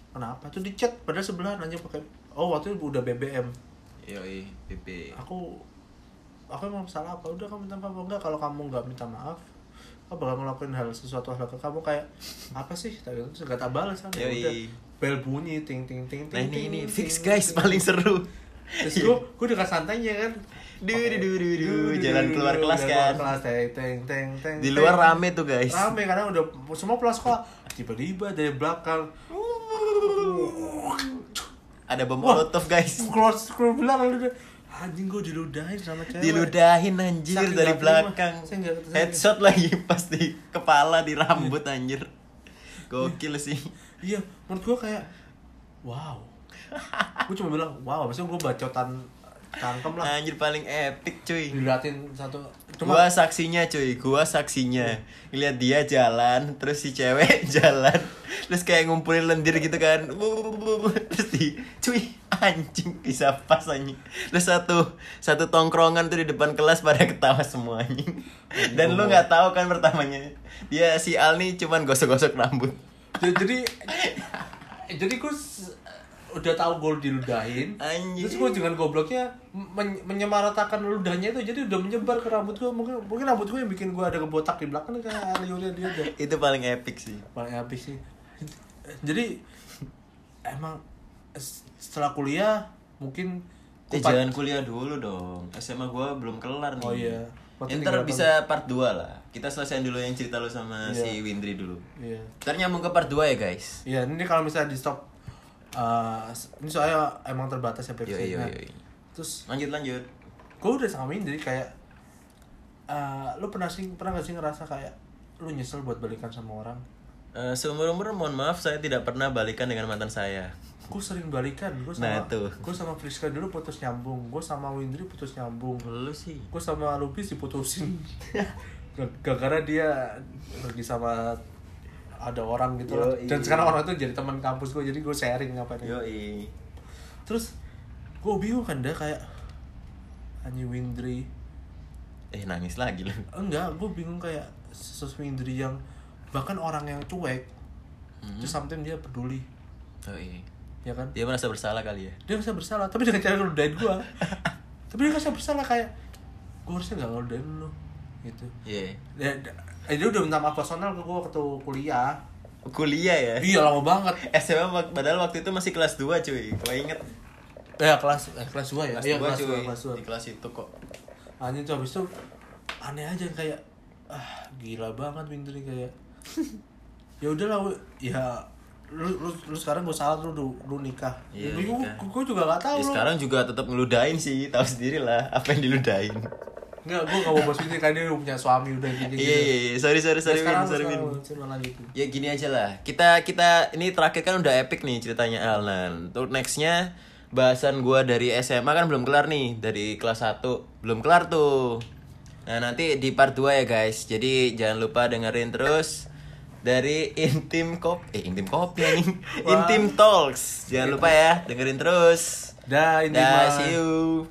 kenapa? Tuh di chat padahal sebelah nanya pakai oh waktu itu udah BBM Yoi, PP. aku aku emang salah apa udah kamu minta maaf apa enggak kalau kamu nggak minta maaf aku bakal ngelakuin hal sesuatu hal ke kamu kayak apa sih tapi terus gak tak balas kan ya udah bel bunyi ting ting ting Nah ting ini ini ting, fix guys ting. paling seru. terus gue gue dekat santainya kan Du, du, du, du, du, jalan keluar kelas kan. keluar kelas teng teng teng Di luar rame tuh guys. rame karena udah semua pulang sekolah tiba-tiba dari belakang Ada bom molotov guys. keluar keluar belakang anjing gue diludahin sama cewek Diludahin anjir Saking dari belakang. Saya Headshot lagi pas di kepala di rambut anjir. Gokil sih. Iya, menurut gue kayak wow. gue cuma bilang wow, maksudnya gue bacotan cangkem lah. Anjir paling epic cuy. Diliatin satu. Gua saksinya cuy, gua saksinya. Ngeliat dia jalan, terus si cewek jalan, terus kayak ngumpulin lendir gitu kan. Terus di cuy anjing bisa pas anjing. Terus satu satu tongkrongan tuh di depan kelas pada ketawa semua anjing. Dan lu nggak tahu kan pertamanya. Dia si Al nih cuman gosok-gosok rambut. jadi jadi, jadi gue udah tahu gue diludahin. Anjing. Terus gue dengan gobloknya men- menyamaratakan ludahnya itu jadi udah menyebar ke rambut gue. Mungkin mungkin rambut gue yang bikin gue ada kebotak di belakang kayak liurnya dia ada. Itu paling epic sih. paling habis sih jadi emang setelah kuliah mungkin Eh jangan kuliah dulu dong. SMA gua belum kelar nih. Oh iya. Ntar bisa part 2 lah. Kita selesaiin dulu yang cerita lu sama Iya. si Windri dulu. iya Ntar nyambung ke part 2 ya guys. iya ini kalau misalnya di stop eh, ini soalnya emang terbatas ya yo yo. terus Lanjut lanjut. gue udah sama Indri kayak eh, lu pernah sih pernah gak sih ngerasa kayak lu nyesel buat balikan sama orang Eh, seumur umur mohon maaf saya tidak pernah balikan dengan mantan saya. gue sering balikan gue sama Nah, tuh. gue sama Friska dulu putus nyambung gue sama Windri putus nyambung Lu sih. gue sama Lubis diputusin gara-gara dia pergi sama ada orang gitu lah. Yoi. dan sekarang orang itu jadi teman kampus gue jadi gue sharing apa Yo terus gue bingung kan dah kayak Anji Windri Eh nangis lagi lu. enggak gue bingung kayak sosok Windri yang bahkan orang yang cuek Hmm. terus sometimes dia peduli iya. ya kan Dia merasa bersalah kali ya. dia bisa bersalah tapi dengan cara ngeludahin gue tapi dia ngerasa bersalah kayak gue harusnya nggak ngeludahin lu gitu Iya. ya, eh, dia udah minta maaf personal ke gue waktu kuliah Kuliah ya. iya lama banget SMA wak- padahal waktu itu masih kelas 2 cuy. Gua inget. ya kelas eh, kelas 2 ya Kelas iya 2 kelas cuy. 2 kelas 2 Di kelas itu kok. anjing tuh habis itu aneh aja kayak ah gila banget Windri kayak ya udahlah ya lu, lu, lu sekarang gue salah lu, lu, lu nikah Iya, bingung nikah. gue juga gak tahu Ya, lu sekarang juga tetap ngeludahin sih, tahu sendiri lah apa yang diludahin. Enggak, gue gak mau bahas Windri karena dia udah punya suami udah gitu Iya iya, iya. sorry sorry sorry sekarang Win, sorry Win. Ya gini aja lah. Kita kita ini terakhir kan udah epic nih ceritanya Alnan. Untuk nextnya bahasan gua dari SMA kan belum kelar nih dari kelas 1 belum kelar tuh. Nah nanti di part 2 ya guys. Jadi jangan lupa dengerin terus dari intim kop eh intim kopi anjing. Wah. intim talks jangan lupa ya dengerin terus dah dah mah. see you